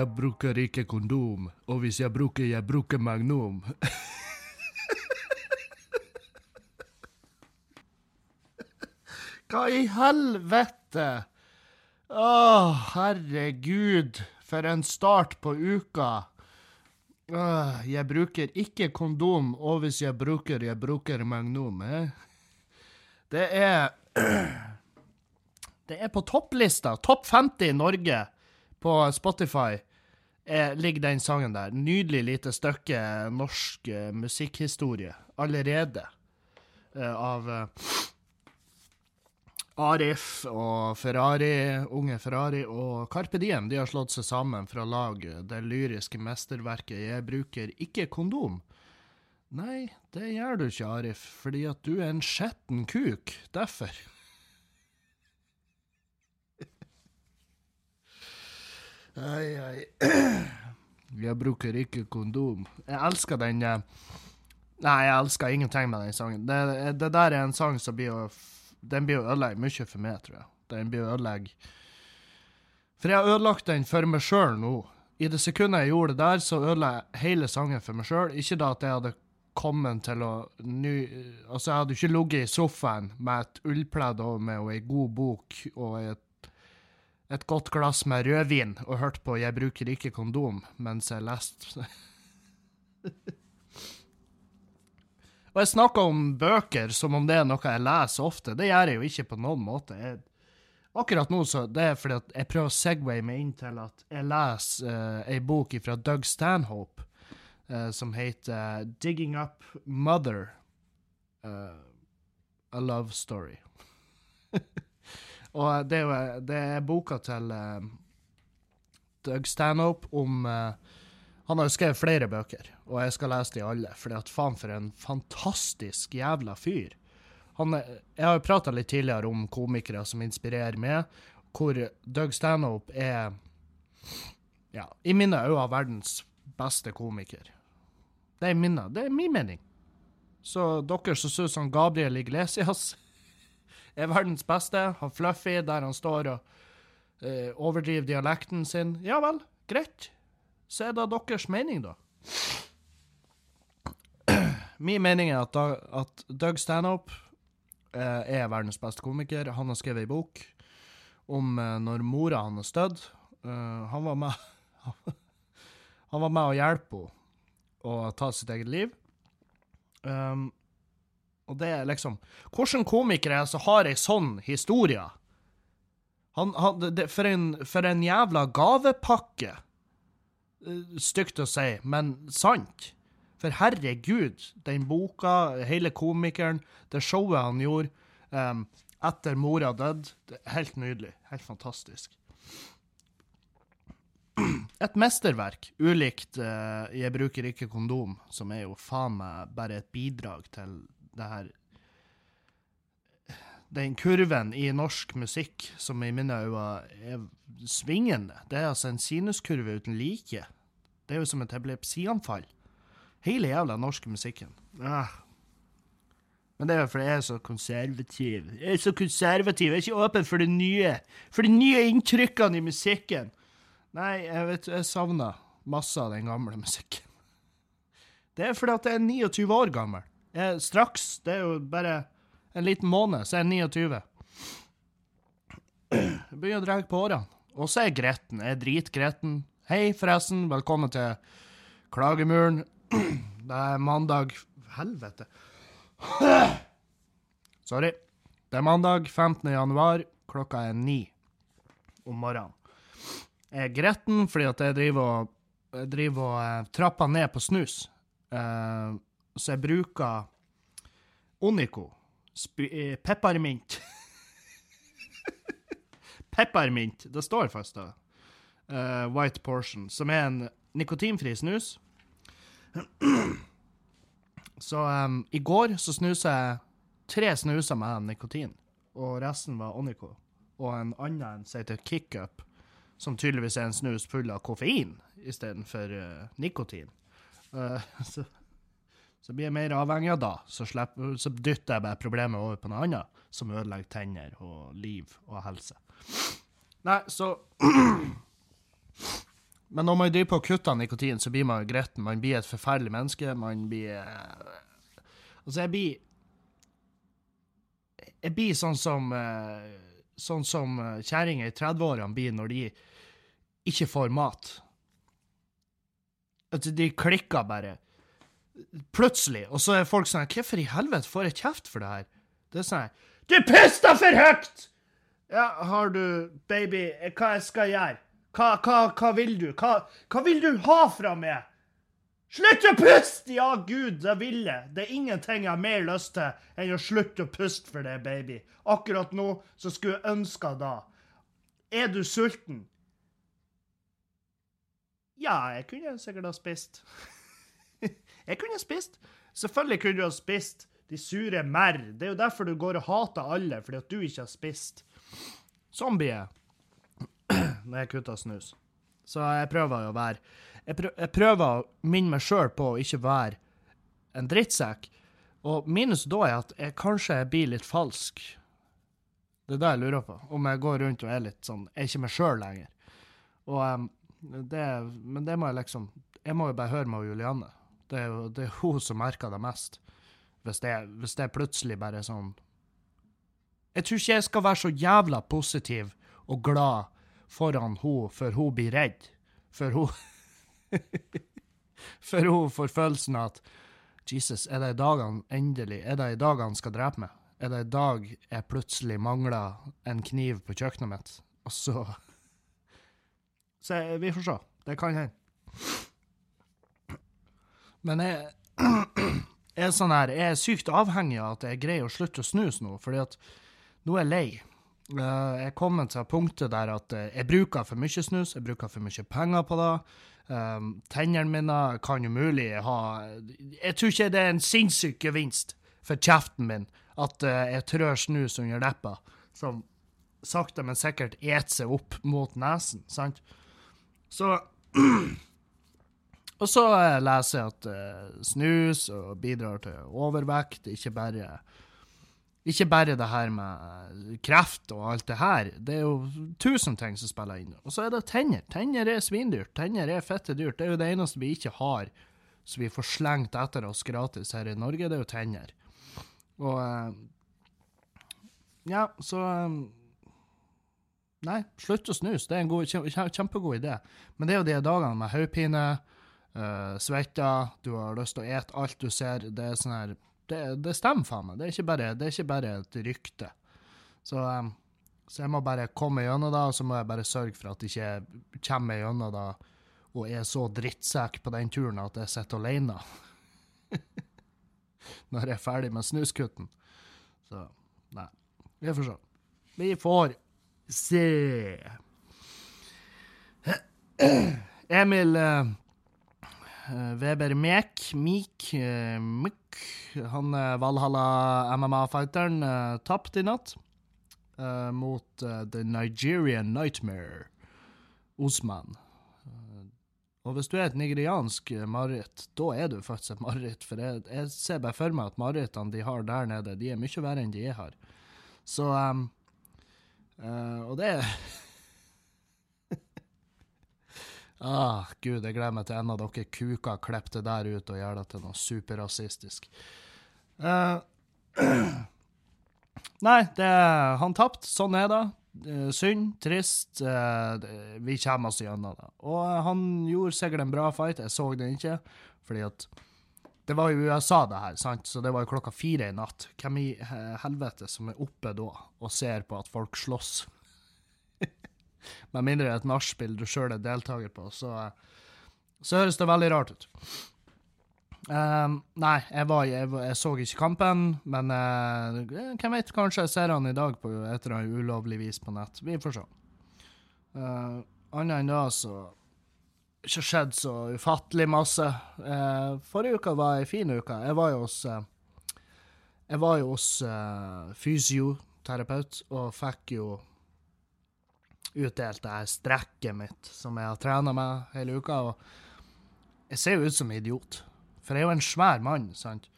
Jeg bruker ikke kondom, og hvis jeg bruker, jeg bruker Magnum. Hva i helvete? Å, herregud, for en start på uka. Åh, jeg bruker ikke kondom, og hvis jeg bruker, jeg bruker Magnum. Eh? Det er Det er på topplista. Topp 50 i Norge på Spotify er, ligger den sangen der. Nydelig lite stykke norsk uh, musikkhistorie allerede. Uh, av uh, Arif og Ferrari, unge Ferrari og Carpe Diem de har slått seg sammen for å lage det lyriske mesterverket 'Jeg bruker ikke kondom'. Nei, det gjør du ikke, Arif, fordi at du er en skjetten kuk. Derfor. Ai, ai. Jeg bruker ikke kondom. Jeg elsker den eh, Nei, jeg elsker ingenting med den sangen. Det, det der er en sang som blir å Den blir å ødelegge mye for meg, tror jeg. Den blir å ødelegge For jeg har ødelagt den for meg sjøl nå. I det sekundet jeg gjorde det der, så ødela jeg hele sangen for meg sjøl. Ikke da at jeg hadde kommet til å ny, Altså, jeg hadde ikke ligget i sofaen med et ullpledd over meg og ei god bok og et, et godt glass med rødvin og hørt på 'Jeg bruker ikke kondom' mens jeg leste Og jeg snakker om bøker som om det er noe jeg leser ofte. Det gjør jeg jo ikke på noen måte. Jeg, akkurat nå så det er fordi at jeg prøver å segway meg inn til at jeg leser uh, bok fra Doug Stanhope uh, som heter 'Digging Up Mother'. Uh, a Love Story. Og det er jo det er boka til uh, Doug Stanhope om uh, Han har jo skrevet flere bøker, og jeg skal lese de alle, fordi at faen for en fantastisk jævla fyr. Han jeg har jo prata litt tidligere om komikere som inspirerer meg, hvor Doug Stanhope er ja, i mine øyne verdens beste komiker. Det er, mine, det er min mening. Så dere som syns han Gabriel Iglesias er verdens beste, han Fluffy der han står og eh, overdriver dialekten sin, ja vel, greit. Så er det deres mening, da. Min mening er at, da, at Doug Stanhope eh, er verdens beste komiker. Han har skrevet ei bok om eh, når mora hans døde. Uh, han var med Han var med å hjelpe henne å ta sitt eget liv. Um, og det er liksom hvordan komikere er som har ei sånn historie? Han, han, det, for, en, for en jævla gavepakke. Eh, Stygt å si, men sant. For herregud, den boka, hele komikeren, det showet han gjorde um, etter mora døde, helt nydelig. Helt fantastisk. Et mesterverk, ulikt uh, 'Jeg bruker ikke kondom', som er jo faen meg bare et bidrag til det her Den kurven i norsk musikk som i mine øyne er svingende. Det er altså en sinuskurve uten like. Det er jo som et epilepsianfall. Hele jævla norske musikken. Ah. Men det er jo fordi jeg er så konservativ. Jeg er så konservativ, jeg er ikke åpen for det nye. For de nye inntrykkene i musikken. Nei, jeg vet, jeg savner masse av den gamle musikken. Det er fordi at jeg er 29 år gammel. Jeg, straks, det er jo bare en liten måned, så er jeg 29. Jeg begynner å dra på årene. Og så er jeg gretten. Jeg er dritgretten. Hei, forresten. Velkommen til Klagemuren. Det er mandag Helvete. Sorry. Det er mandag 15. januar. Klokka er ni om morgenen. Jeg er gretten fordi at jeg driver og, jeg driver og eh, trapper ned på snus. Eh, så jeg bruker Onico. Eh, peppermint. peppermint. Det står fast, da. Uh, white portion. Som er en nikotinfri snus. Så um, i går så snusa jeg tre snuser med nikotin, og resten var Onico. Og en annen en som heter Kickup, som tydeligvis er en snus full av koffein istedenfor uh, nikotin. Uh, så, så blir jeg mer avhengig av da. Så, slipper, så dytter jeg bare problemet over på noe annet, som ødelegger tenner og liv og helse. Nei, så Men når man driver på og kutter nikotin, så blir man gretten. Man blir et forferdelig menneske. Man blir eh, Altså, jeg blir Jeg blir sånn som eh, Sånn som eh, kjerringer i 30-årene blir når de ikke får mat. At de klikker bare. Plutselig. Og så er folk sånn Hvorfor i helvete får jeg kjeft for det her? Det er sånn Du puster for høyt! Ja, har du Baby, hva jeg skal gjøre? Hva, hva, hva vil du? Hva, hva vil du ha fra meg? Slutt å puste! Ja, gud, det vil jeg. Det er ingenting jeg har mer lyst til enn å slutte å puste for deg, baby. Akkurat nå så skulle jeg ønska da. Er du sulten? Ja, jeg kunne sikkert ha spist. Jeg kunne spist. Selvfølgelig kunne du ha spist. De sure merr. Det er jo derfor du går og hater alle, fordi at du ikke har spist. Sånn blir jeg når jeg kutter snus. Så jeg prøver å være Jeg, prøver, jeg prøver å minne meg sjøl på å ikke være en drittsekk. Og minus da er at jeg kanskje blir litt falsk. Det er det jeg lurer på. Om jeg går rundt og er litt sånn Jeg er ikke meg sjøl lenger. Og um, det, men det må jeg liksom Jeg må jo bare høre med Julianne. Det er det er hun som merker det mest. Hvis det, hvis det plutselig bare er sånn Jeg tror ikke jeg skal være så jævla positiv og glad foran hun før hun blir redd. Før hun Før hun får følelsen av at Jesus, er det i dag han endelig Er det i dag han skal drepe meg? Er det i dag jeg plutselig mangler en kniv på kjøkkenet mitt? Og så Så vi får se. Det kan hende. Men jeg, jeg er sånn her, jeg er sykt avhengig av at jeg greier å slutte å snuse nå, fordi at nå er jeg lei. Uh, jeg er kommet til punktet der at uh, jeg bruker for mye snus, jeg bruker for mye penger på det. Um, tennene mine kan jo mulig ha Jeg tror ikke det er en sinnssyk gevinst for kjeften min at jeg trør snus under leppa, som sakte, men sikkert eter seg opp mot nesen, sant? Så Og så leser jeg at snus og bidrar til overvekt, ikke bare ikke bare det her med kreft og alt det her. Det er jo tusen ting som spiller inn. Og så er det tenner. Tenner er svindyrt. Tenner er fette dyrt. Det er jo det eneste vi ikke har, som vi får slengt etter oss gratis her i Norge, det er jo tenner. Og Ja, så Nei, slutt å snuse. Det er en god, kjempegod idé. Men det er jo de dagene med hodepine, uh, svetter, du har lyst til å ete alt du ser. Det er sånn her det, det stemmer faen meg. Det er bare, det er ikke bare et rykte. Så, um, så, jeg må bare komme gjennom det, og så må jeg bare sørge for at jeg ikke kommer gjennom det og er så drittsekk på den turen at jeg sitter alene når jeg er ferdig med snuskutten. Så nei. Vi får se. Vi får se. Emil uh, Weber Mek, Mik, uh, Mik, han Valhalla MMA-fighteren uh, tapte i natt mot The Nigerian Nightmare, Osman. og hvis du er et nigeriansk mareritt, da er du faktisk et mareritt. For jeg, jeg, ser bare for meg at marerittene de har der nede, de er mye verre enn de er her. Så um, Og det er Ah, gud, jeg gleder meg til en av dere kuker klipper det der ut og gjør det til noe superrasistisk. Uh, nei, det, han tapte. Sånn er det. Uh, synd, trist. Uh, vi kommer oss gjennom det. Og han gjorde sikkert en bra fight. Jeg så den ikke, fordi at det var jo USA, det her, sant? så det var jo klokka fire i natt. Hvem i helvete som er oppe da og ser på at folk slåss? Med mindre det er et nachspiel du sjøl er deltaker på, så, så høres det veldig rart ut. Um, nei, jeg, var, jeg, jeg, så ikke kampen, men uh, hvem vet, kanskje jeg ser han i dag på et eller annet ulovlig vis på nett. Vi får se. Uh, Annet enn da så ikke skjedd så ufattelig masse. Uh, forrige uke var ei en fin uke. Jeg var jo hos uh, Jeg var jo hos fysioterapeut og fikk jo utdelt det her strekket mitt som jeg har trena med hele uka. Og jeg ser jo ut som en idiot, for jeg er jo en svær mann, sant.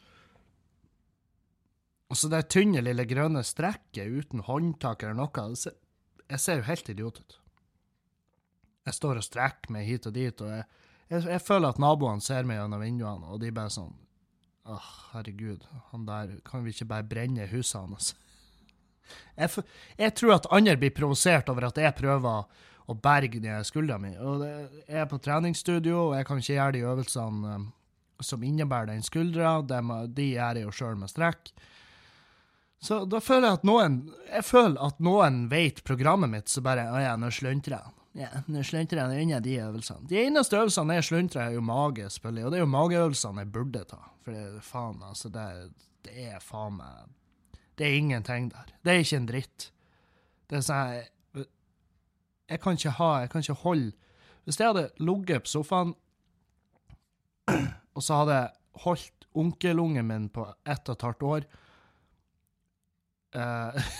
Og så det tynne, lille grønne strekket uten håndtak eller noe, jeg ser jo helt idiot ut. jeg står og strekker meg hit og dit, og jeg, jeg, jeg føler at naboene ser meg gjennom vinduene, og de bare sånn Åh, herregud, han der Kan vi ikke bare brenne huset hans? Jeg, jeg tror at andre blir provosert over at jeg prøver å berge skuldra mi. Og jeg er på treningsstudio, og jeg kan ikke gjøre de øvelsene um, som innebærer den skuldra. De, de gjør jeg jo sjøl med strekk. Så da føler jeg at noen Jeg føler at noen vet programmet mitt, så bare Å ja, nå sluntrer jeg. Ja, nå sluntrer jeg unna de øvelsene. De eneste øvelsene jeg sluntrer, er jo mage, selvfølgelig. Og det er jo mageøvelsene jeg burde ta. For faen, altså, det, det er faen meg Det er ingenting der. Det er ikke en dritt. Det er sånn jeg, jeg kan ikke ha Jeg kan ikke holde Hvis jeg hadde ligget på sofaen, og så hadde jeg holdt onkelungen min på ett og et halvt år uh,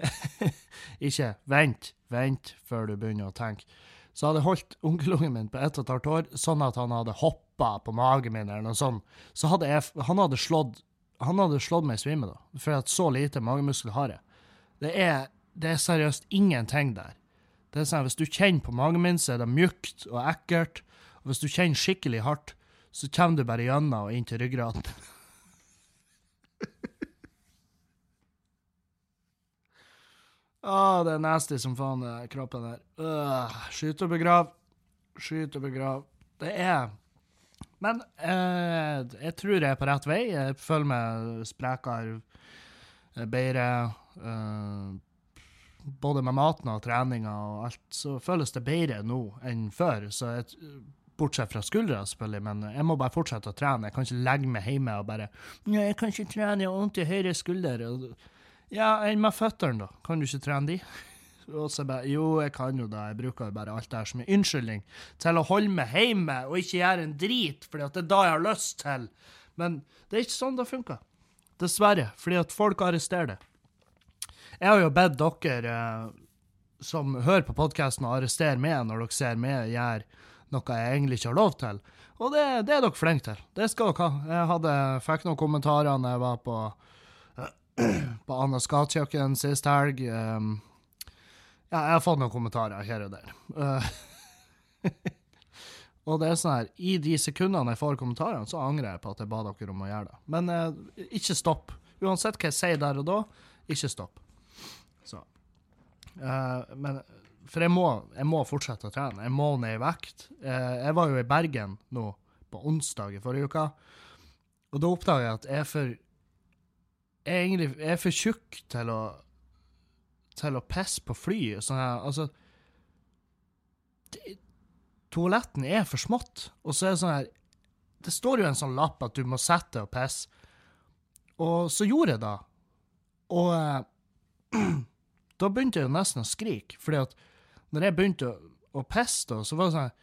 Ikke vent, vent før du begynner å tenke. Så hadde jeg holdt onkelungen min på ett og et halvt år, sånn at han hadde hoppa på magen min, eller noe sånt. Så hadde jeg Han hadde slått han hadde slått meg i svime, da. For at så lite magemuskel har jeg. Det er, det er seriøst ingenting der. Det er sånn, Hvis du kjenner på magen min, så er det mjukt og ekkelt. Og hvis du kjenner skikkelig hardt, så kommer du bare gjennom og inn til ryggraden. Å, det er nasty som faen, det kroppen der. Uh, Skyt og begrav. Skyt og begrav. Det er Men eh, jeg tror jeg er på rett vei. Jeg føler meg sprekere, eh, bedre. Eh, både med maten og treninga og alt, så føles det bedre nå enn før. Så jeg, bortsett fra skuldra, selvfølgelig, men jeg må bare fortsette å trene. Jeg kan ikke legge meg hjemme og bare «Nei, 'Jeg kan ikke trene, jeg har vondt i høyre skulder.' Ja, enn med føttene, da? Kan du ikke trene de? Og så bare Jo, jeg kan jo det, jeg bruker jo bare alt det her som en unnskyldning til å holde meg hjemme og ikke gjøre en drit, fordi at det er da jeg har lyst til. Men det er ikke sånn det funker. Dessverre. Fordi at folk arresterer det. Jeg har jo bedt dere eh, som hører på podkasten, å arrestere meg når dere ser meg gjøre noe jeg egentlig ikke har lov til. Og det, det er dere flinke til. Det skal dere ha. Jeg hadde, fikk noen kommentarer når jeg var på, på Anna Skatkjøkken sist helg. Um, ja, jeg har fått noen kommentarer her og der. Uh, og det er sånn her, i de sekundene jeg får kommentarene, så angrer jeg på at jeg ba dere om å gjøre det. Men uh, ikke stopp. Uansett hva jeg sier der og da, ikke stopp. Så. Uh, men For jeg må, jeg må fortsette å trene. Jeg må ned i vekt. Jeg var jo i Bergen nå på onsdag i forrige uke, og da oppdaga jeg at jeg er for Jeg er egentlig jeg er for tjukk til å til å pisse på fly. Sånn her, altså Toaletten er for smått, og så er det sånn her Det står jo en sånn lapp at du må sette og pisse, og så gjorde jeg det. Og eh, da begynte jeg jo nesten å skrike, fordi at når jeg begynte å, å pisse, så var det sånn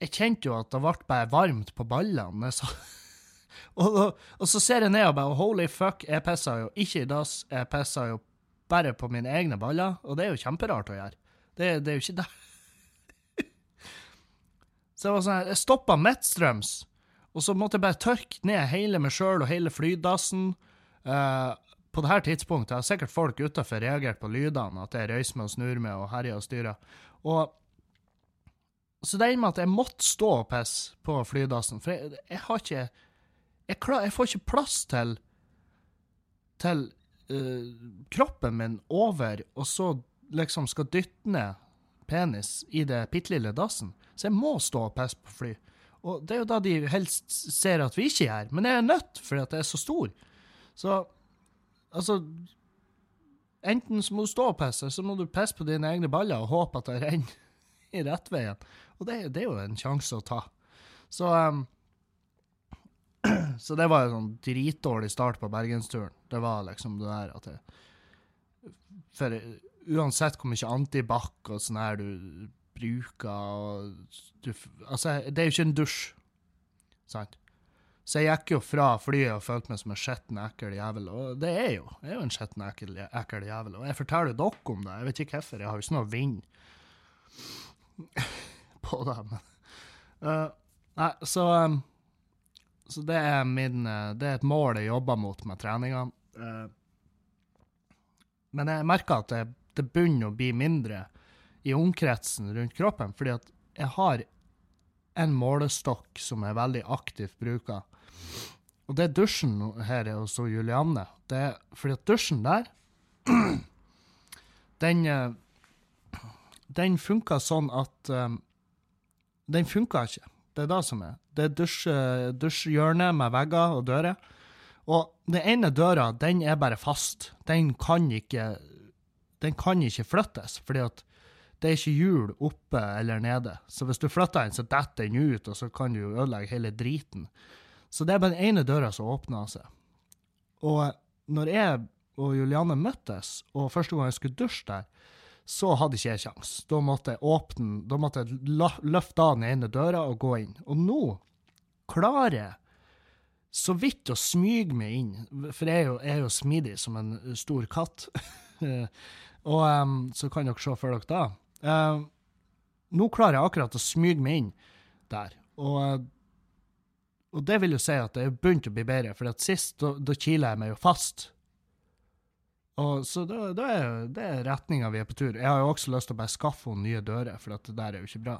Jeg kjente jo at det ble bare varmt på ballene. Så, og, og, og så ser jeg ned og bare Holy fuck, jeg pissa jo ikke i dass, jeg pissa jo bare på mine egne baller, og det er jo kjemperart å gjøre. Det, det er jo ikke det. Så jeg var sånn her, jeg stoppa midtstrøms, og så måtte jeg bare tørke ned hele meg sjøl og hele flydassen. Uh, på det her tidspunktet har sikkert folk utafor reagert på lydene, at jeg røyser meg og snur meg og herjer og styrer. Og så det ender med at jeg måtte stå og pisse på flydassen, for jeg, jeg har ikke jeg, klar, jeg får ikke plass til til kroppen min over, og så liksom skal dytte ned penis i det bitte lille dassen. Så jeg må stå og pisse på fly. Og det er jo da de helst ser at vi ikke gjør, men jeg er nødt fordi at jeg er så stor. Så altså Enten så må du stå og pisse, så må du pisse på dine egne baller og håpe at det renner i rettveien. Og det, det er jo en sjanse å ta. Så um, så det var en sånn dritdårlig start på bergensturen. Det var liksom det der at jeg For uansett hvor mye antibac og sånn her du bruker og du, Altså, det er jo ikke en dusj, sant? Så jeg gikk jo fra flyet og følte meg som en skitten, ekkel jævel. Og det er jo. Jeg er jo en skitten, ekkel, ekkel jævel. Og jeg forteller dere om det. Jeg vet ikke hvorfor. Jeg har jo ikke noe vind på det. Men. Uh, nei, så um, så det er, min, eh, det er et mål jeg jobber mot med treninga. Eh, Men jeg merker at det, det begynner å bli mindre i omkretsen rundt kroppen, fordi at jeg har en målestokk som jeg veldig aktivt bruker. Og det er dusjen her hos Julianne. Det er fordi at dusjen der Den eh, Den funka sånn at Den funka ikke. Det er det som er. Det er dusj, dusjhjørnet med vegger og dører. Og den ene døra, den er bare fast. Den kan ikke Den kan ikke flyttes, fordi at det er ikke hjul oppe eller nede. Så hvis du flytter den, så detter den ut, og så kan du ødelegge hele driten. Så det er bare den ene døra som åpner seg. Og når jeg og Juliane møttes, og første gang jeg skulle dusje der, så hadde ikke jeg kjangs. Da måtte jeg åpne, da måtte jeg løfte av den ene døra og gå inn. Og nå klarer jeg så vidt å smyge meg inn, for jeg er jo, jeg er jo smidig som en stor katt. og um, så kan dere se for dere da. Uh, nå klarer jeg akkurat å smyge meg inn der. Og og det vil jo si at det er begynt å bli bedre, for sist da, da kiler jeg meg jo fast. Og Så da, da er det er retninga vi er på tur. Jeg har jo også lyst til å bare skaffe henne nye dører, for det der er jo ikke bra.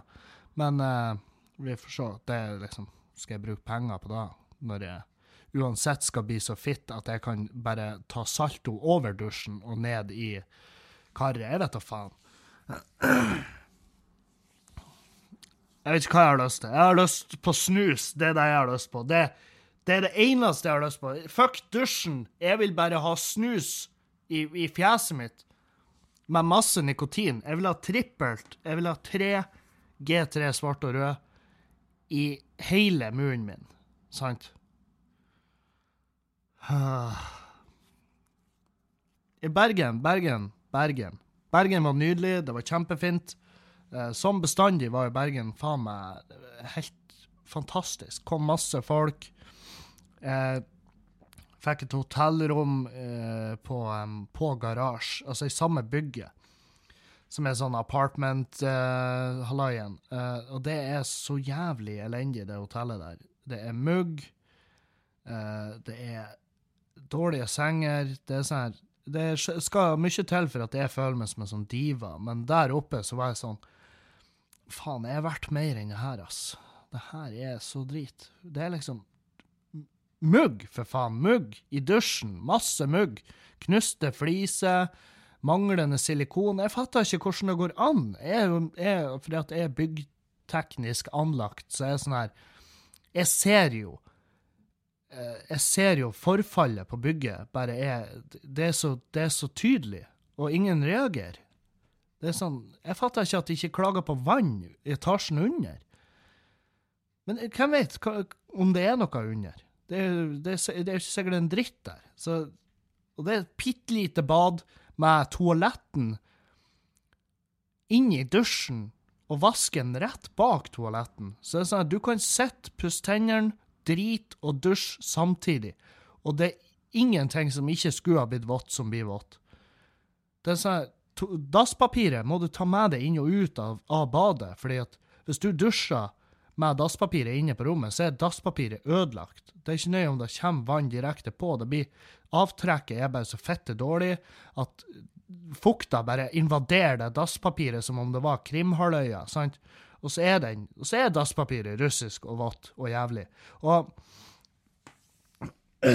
Men uh, vi får se. Det liksom Skal jeg bruke penger på da, når jeg uansett skal bli så fitt at jeg kan bare ta salto over dusjen og ned i karet? Jeg vet da faen. Jeg vet ikke hva jeg har lyst til. Jeg har lyst på snus. Det er det jeg har lyst på. Det, det er det eneste jeg har lyst på. Fuck dusjen. Jeg vil bare ha snus i, i fjeset mitt med masse nikotin. Jeg vil ha trippelt. Jeg vil ha tre G3 svart og rød i hele munnen min. Sant? I Bergen, Bergen, Bergen. Bergen var nydelig, det var kjempefint. Eh, som bestandig var jo Bergen faen meg helt fantastisk. Kom masse folk. Eh, fikk et hotellrom eh, på, um, på garasje, altså i samme bygget. Som er sånn apartment-hallaien. Eh, eh, og det er så jævlig elendig, det hotellet der. Det er mugg. Eh, det er dårlige senger. Det er sånn her Det skal mye til for at jeg føler meg som en sånn diva, men der oppe så var jeg sånn Faen, jeg er verdt mer enn det her, ass. Det her er så drit. Det er liksom Mugg, for faen. Mugg i dusjen. Masse mugg. Knuste fliser. Manglende silikon. Jeg fatter ikke hvordan det går an. Jeg, jeg, fordi at jeg er byggteknisk anlagt, så er jeg sånn her Jeg ser jo eh, Jeg ser jo forfallet på bygget. Bare jeg Det er så, det er så tydelig, og ingen reagerer. Det er sånn, Jeg fatter ikke at de ikke klager på vann i etasjen under. Men hvem vet om det er noe under? Det er, det er, det ikke sikkert en dritt der. Så, og det er et bitte lite bad med toaletten inni dusjen og vasken rett bak toaletten. Så det er sånn at du kan sitte, pusse tennene, drite og dusje samtidig. Og det er ingenting som ikke skulle ha blitt vått, som blir vått. Det er sånn Dasspapiret må du ta med deg inn og ut av, av badet, fordi at hvis du dusjer med dasspapiret inne på rommet, så er dasspapiret ødelagt. Det er ikke nøye om det kommer vann direkte på. Det blir, avtrekket er bare så fitte dårlig at fukta bare invaderer det dasspapiret som om det var Krimhalvøya. sant? Og så er, den, og så er dasspapiret russisk og vått og jævlig. Og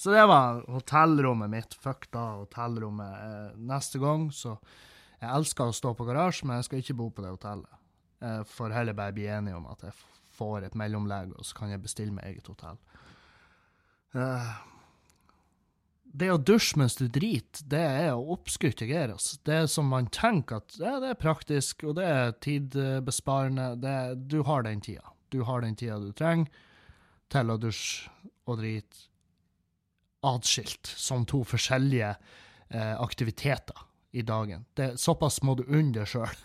så det var hotellrommet mitt. Fuck da hotellrommet. Eh, neste gang, så Jeg elsker å stå på garasje, men jeg skal ikke bo på det hotellet. Jeg får heller bare bli enig om at jeg får et mellomlegg, og så kan jeg bestille meg eget hotell. Uh, det å dusje mens du driter, det er å oppskrytte gear. Altså. Det er som man tenker at ja, det er praktisk, og det er tidbesparende. Det, du har den tida. Du har den tida du trenger til å dusje og drite atskilt som to forskjellige eh, aktiviteter i dagen. Det, såpass må du unne deg sjøl.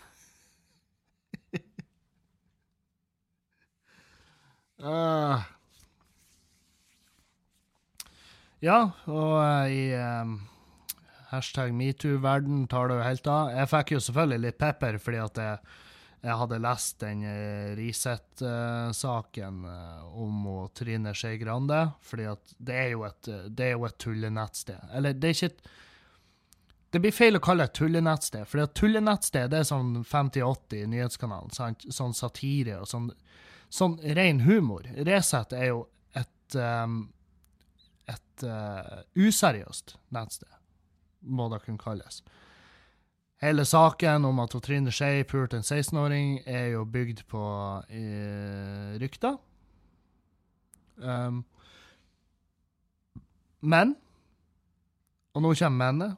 Uh, ja, og uh, i um, hashtag metoo-verden tar det jo helt av. Jeg fikk jo selvfølgelig litt pepper fordi at jeg jeg hadde lest den Resett-saken uh, om og Trine Skei Grande. fordi at det er jo et, det er jo et tullenettsted. Eller det er ikke et Det blir feil å kalle det et tullenettsted, for et tullenettsted det er sånn 50-80 i nyhetskanalen. Sant? Sånn satire og sånn, sånn ren humor. Resett er jo et um, et uh, useriøst nettsted, må det kunne kalles. Hele saken om at Trine Skei pulte en 16-åring, er jo bygd på uh, rykter. Um, men Og nå kommer mennet.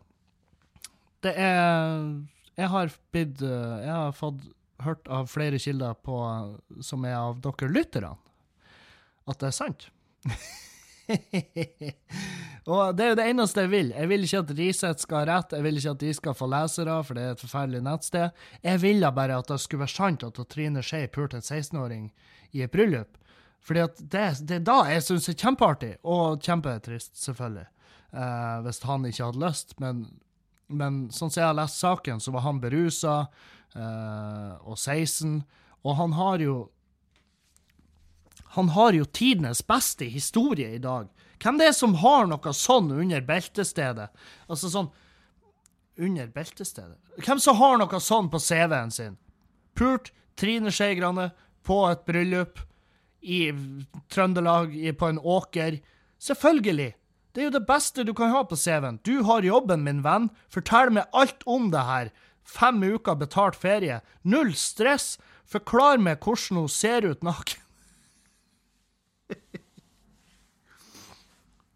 Det er Jeg har blitt Jeg har fått hørt av flere kilder på, som er av dere lytterne, at det er sant. og det er jo det eneste jeg vil. Jeg vil ikke at Riset skal ha rett, jeg vil ikke at de skal få lesere, for det er et forferdelig nettsted. Jeg ville bare at det skulle være sant at Trine Skei pulte en 16-åring i et bryllup. Fordi at det, det er da jeg syns er kjempeartig, og kjempetrist, selvfølgelig, eh, hvis han ikke hadde lyst. Men, men sånn som jeg har lest saken, så var han berusa og 16, og han har jo han har jo tidenes beste historie i dag. Hvem det er som har noe sånn under beltestedet? Altså sånn Under beltestedet? Hvem som har noe sånn på CV-en sin? Pult Trine Skei Grande på et bryllup i Trøndelag, på en åker. Selvfølgelig! Det er jo det beste du kan ha på CV-en. Du har jobben, min venn. Fortell meg alt om det her. Fem uker betalt ferie. Null stress. Forklar meg hvordan hun ser ut naken.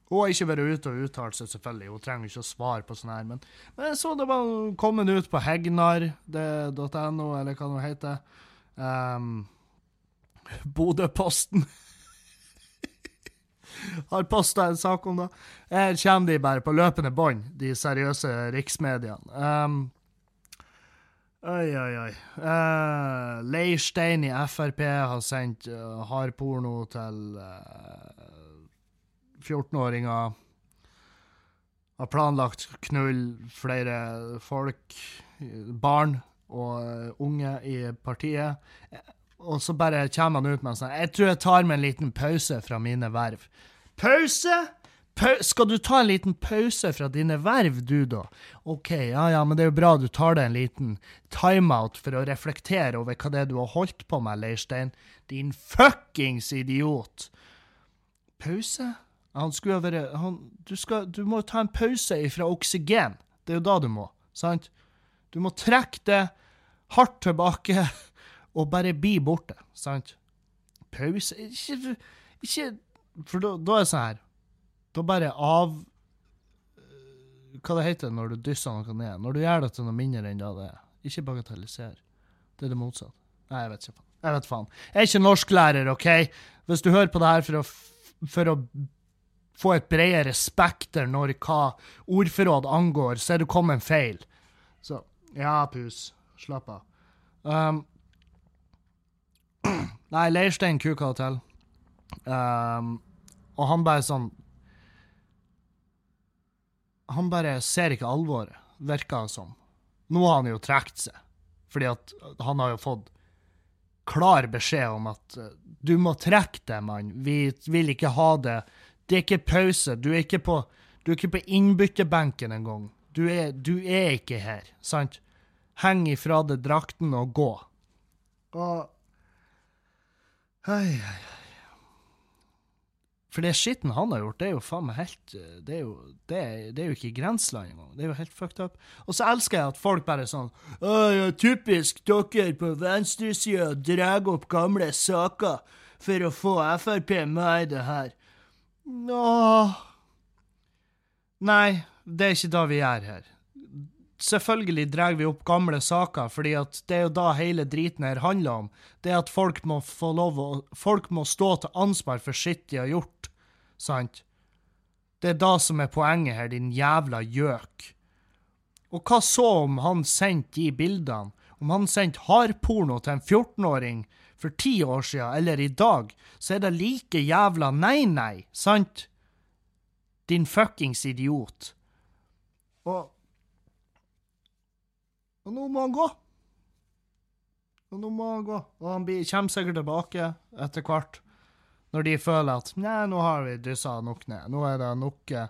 Hun har ikke vært ute og uttalt seg, selvfølgelig. Hun trenger ikke å svare på sånn her. Men, men jeg så det var kommet ut på hegnar.no, eller hva det heter. Um, Bodøposten har posta en sak om det. Her kommer de bare på løpende bånd, de seriøse riksmediene. Um, Oi, oi, oi. Uh, Leirstein i Frp har sendt uh, hardporno til uh, 14-åringer. Har planlagt knull flere folk, barn og unge i partiet. Og så bare kommer han ut med sånn Jeg tror jeg tar meg en liten pause fra mine verv. Pause?! Skal du ta en liten pause fra dine verv, du, da? OK, ja ja, men det er jo bra du tar deg en liten timeout for å reflektere over hva det er du har holdt på med, Leirstein. Din fuckings idiot! Pause? Han skulle ha vært han, du, skal, du må ta en pause ifra oksygen. Det er jo da du må, sant? Du må trekke det hardt tilbake og bare bli borte, sant? Pause Ikke, ikke For da, da er det sånn her da bare av Hva det heter når du dysser noe ned? Når du gjør det til noe mindre enn det det er. Ikke bagatelliser. Det er det motsatte. Nei, jeg vet ikke. Jeg vet faen. Jeg er ikke norsklærer, OK? Hvis du hører på det her for å, for å få et bredere spekter når hva ordforråd angår, så er du kommet feil. Så ja, pus. Slapp av. Um, nei, Leirstein kuka det til. Um, og han bare sånn han bare ser ikke alvoret, virker det som. Nå har han jo trukket seg, fordi at han har jo fått klar beskjed om at uh, du må trekke deg, mann. Vi vil ikke ha det. Det er ikke pause. Du er ikke på, du er ikke på innbytterbenken engang. Du, er, du er ikke her, sant? Heng ifra deg drakten og gå. Og Hei, hei, hei. For det skitten han har gjort, det er jo faen meg helt Det er jo, det er, det er jo ikke grenseland engang. Det er jo helt fucked up. Og så elsker jeg at folk bare er sånn ja, typisk dere på venstresida drar opp gamle saker for å få Frp med i det her. Åh Nei, det er ikke da vi er her. Selvfølgelig drar vi opp gamle saker, fordi at det er jo da hele driten her handler om. Det er at folk må få lov å Folk må stå til ansvar for sitt de har gjort sant? Det er da som er poenget her, din jævla gjøk. Og hva så om han sendte de bildene? Om han sendte hardporno til en 14-åring for ti år siden, eller i dag, så er det like jævla nei-nei, sant? Din fuckings idiot. Og Og nå må han gå. Og nå må han gå. Og han kommer sikkert tilbake etter hvert. Når de føler at nei, nå har vi dyssa nok ned. Nå er det nok eh,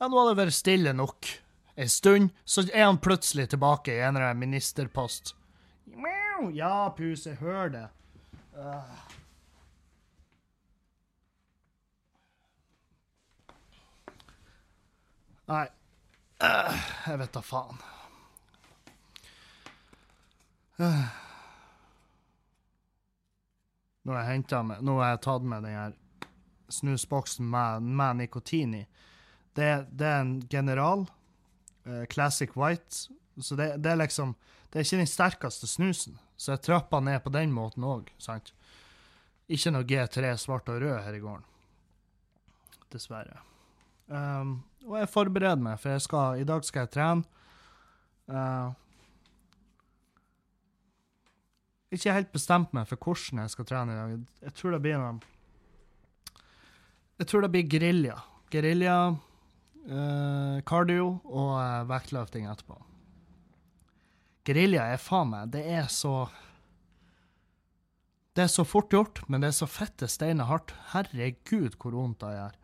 Ja, nå har det vært stille nok en stund, så er han plutselig tilbake i en eller annen ministerpost. Ja, puse, hør det. Uh. Nei. Uh, jeg vet da faen. Uh. Nå har jeg hentet meg, Nå har jeg tatt med den her snusboksen med, med nikotin i. Det, det, er en General uh, Classic White, så det, det, er liksom Det er ikke den sterkeste snusen, så jeg trappa ned på den måten òg, sant? Ikke noe G3 svart og rød her i gården. Dessverre. Um, og jeg forbereder meg, for skal, i dag skal jeg trene. Uh, ikke helt bestemt meg for hvordan jeg skal trene i dag. Jeg tror det blir noe Jeg tror det blir gerilja. Gerilja, eh, cardio og eh, vektløfting etterpå. Gerilja er faen meg Det er så Det er så fort gjort, men det er så fette steiner hardt. Herregud, hvor vondt det gjør.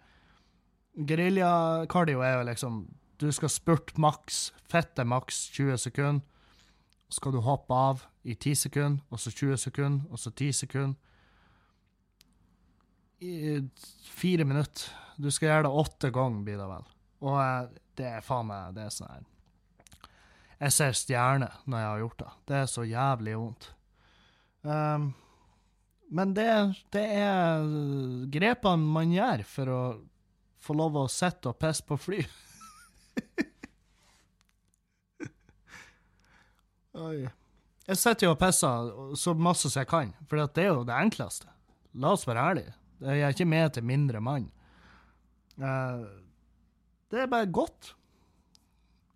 Gerilja-cardio er jo liksom Du skal spurte maks, fette maks 20 sekunder. Så skal du hoppe av i 10 sekunder, og så 20 sekunder, og så 10 sekunder. I fire minutter. Du skal gjøre det åtte ganger, blir det vel. Og eh, det er faen meg Det er sånn her Jeg ser stjerner når jeg har gjort det. Det er så jævlig vondt. Um, men det, det er grepene man gjør for å få lov å sitte og pisse på fly. Oi. Jeg sitter jo og pisser så masse som jeg kan, for det er jo det enkleste. La oss være ærlige. Jeg er ikke med til mindre mann. Uh, det er bare godt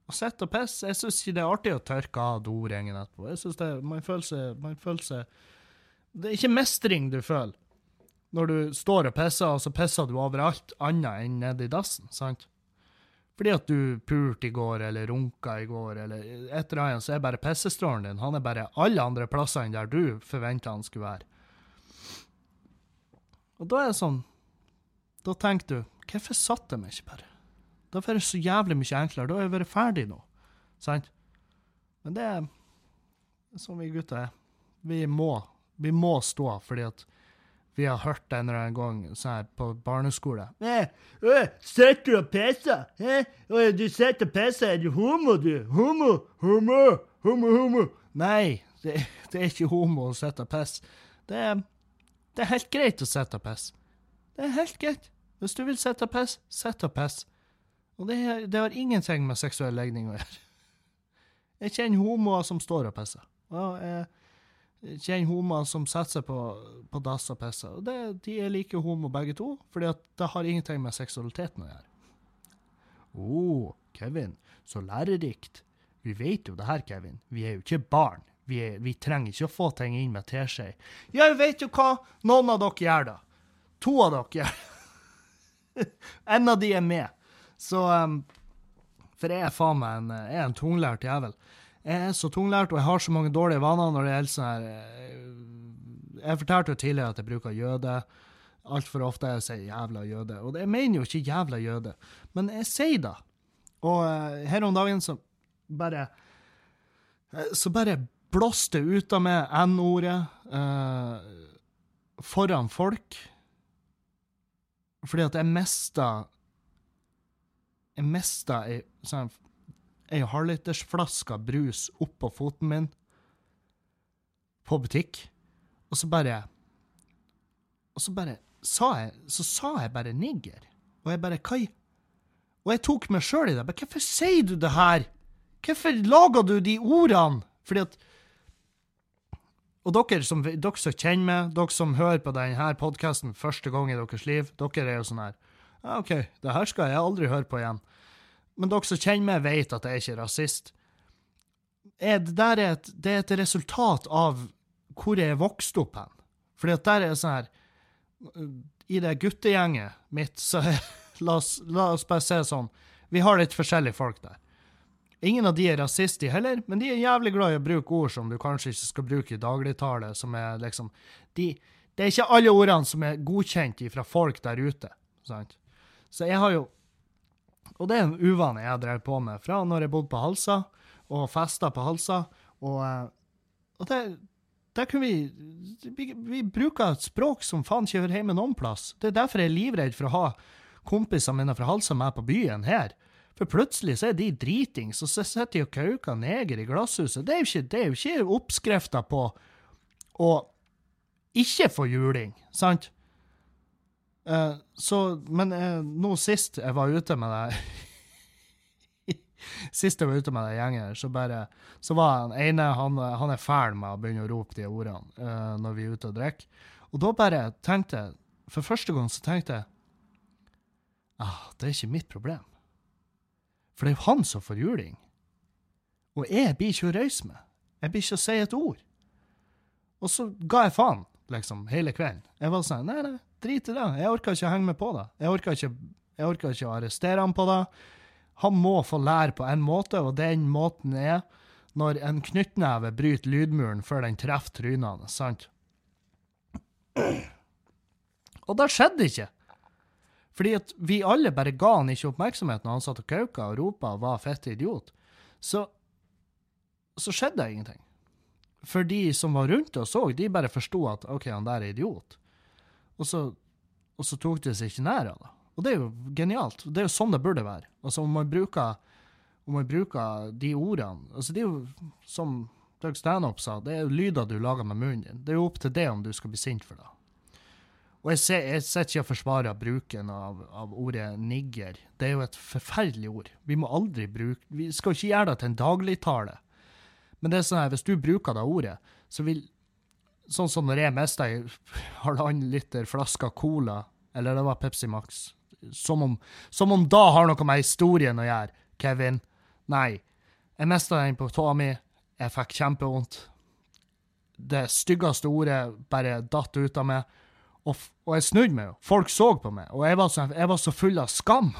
å sitte og pisse. Jeg syns ikke det er artig å tørke av doringen etterpå. Jeg synes det, man føler seg, man føler seg Det er ikke mestring du føler når du står og pisser, og så pisser du overalt annet enn nedi dassen, sant? Fordi at du pulte i går, eller runka i går, eller et eller annet, så er bare pissestrålen din han er bare alle andre plasser enn der du forventa han skulle være. Og da er det sånn Da tenker du, hvorfor satte de ikke bare? Da får det så jævlig mye enklere. Da har jeg vært ferdig nå. Sant? Men det er sånn vi gutter er. Vi må, vi må stå, fordi at vi har hørt det en eller annen gang sånn på barneskole. Eh, øh, sitter du og pisser? Eh? Du sitter og pisser, er du homo, du? Homo, homo, homo, homo. Nei, det, det er ikke homo å sitte og pisse. Det det er helt greit å sitte og pisse. Det er helt greit. Hvis du vil sitte og pisse, sitt og piss. Og det, det, har ingenting med seksuell legning å gjøre. Jeg kjenner homoer som står og pisser. Og jeg kjenner homoer som setter seg på, på dass og pisser. Og det, de er like homo begge to, fordi det har ingenting med seksualiteten å gjøre. Å, oh, Kevin, så lærerikt. Vi vet jo det her, Kevin. Vi er jo ikke barn. Vi, er, vi trenger ikke å få ting inn med teskje. Ja, vet jo hva? Noen av dere gjør det. To av dere gjør en av de er med. Så um, For jeg er faen meg en, en tunglært jævel. Jeg er så tunglært, og jeg har så mange dårlige vaner når det gjelder sånn her eh, Jeg fortalte jo tidligere at jeg bruker jøde. Altfor ofte jeg sier 'jævla jøde'. Og jeg mener jo ikke 'jævla jøde', men jeg sier det. Og uh, her om dagen så bare uh, Så bare blåste ut av meg N-ordet eh, foran folk. Fordi at jeg mista Jeg mista ei sånn ei halvlitersflaske brus oppå foten min på butikk, og så bare Og så bare sa jeg Så sa jeg bare nigger. Og jeg bare Hva Og jeg tok meg sjøl i det. Men hvorfor sier du det her? Hvorfor lager du de ordene? Fordi at og dere som, dere som kjenner meg, dere som hører på denne podkasten første gang i deres liv, dere er jo sånn her OK, det her skal jeg aldri høre på igjen men dere som kjenner meg, vet at jeg er ikke rasist. Er det, er et, det er et resultat av hvor jeg er vokst opp hen. Fordi at der er sånn her I det guttegjenget mitt, så la, oss, la oss bare se sånn, vi har litt forskjellige folk der. Ingen av de er rasister heller, men de er jævlig glad i å bruke ord som du kanskje ikke skal bruke i dagligtale, som er liksom de, Det er ikke alle ordene som er godkjent fra folk der ute, sant? Så jeg har jo Og det er en uvane jeg har drevet på med fra når jeg bodde på Halsa, og festa på Halsa. Og, eh, og det, der kunne vi, vi Vi bruker et språk som faen ikke hører hjemme noen plass. Det er derfor jeg er livredd for å ha kompisene mine fra Halsa med på byen her. For plutselig så er de dritings, og så sitter de og kauker neger i glasshuset. Det er jo ikke, det ikke oppskrifta på å ikke få juling, sant? Eh, så, men eh, nå sist jeg var ute med deg Sist jeg var ute med den gjengen, så bare Så var han ene han, han er fæl med å begynne å rope de ordene uh, når vi er ute og drikker. Og da bare tenkte jeg For første gang så tenkte jeg ah, det er ikke mitt problem. For det er jo han som får juling. Og jeg blir ikke å røyse med. Jeg blir ikke å si et ord. Og så ga jeg faen, liksom, hele kvelden. Jeg var sånn, nei, nei, drit i det. Jeg orker ikke å henge med på det. Jeg orker ikke, ikke å arrestere han på det. Han må få lære på en måte, og den måten er når en knyttneve bryter lydmuren før den treffer trynet sant? Og det skjedde ikke. Fordi at vi alle bare ga han ikke oppmerksomhet når han satt og kauka og ropa og var fette idiot. Så, så skjedde det ingenting. For de som var rundt og så, de bare forsto at OK, han der er idiot. Og så, og så tok de seg ikke nær av det. Og det er jo genialt. Det er jo sånn det burde være. Altså om man bruker, om man bruker de ordene altså Det er jo som Doug Stanhope sa, det er jo lyder du lager med munnen din. Det er jo opp til det om du skal bli sint for det. Og jeg, sitter ikke og forsvarer bruken av, av, ordet nigger. Det er jo et forferdelig ord. Vi må aldri bruke Vi skal ikke gjøre det til en dagligtale. Men det er sånn her, hvis du bruker det ordet, så vil Sånn som når jeg mista ei halvannen liter flaske Cola, eller det var Pepsi Max Som om, som om da har noe med historien å gjøre, Kevin. Nei. Jeg mista den på tåa mi. Jeg fikk kjempevondt. Det styggeste ordet bare datt ut av meg. Og, og jeg snudde meg jo. Folk så på meg, og jeg var så, jeg var så full av skam.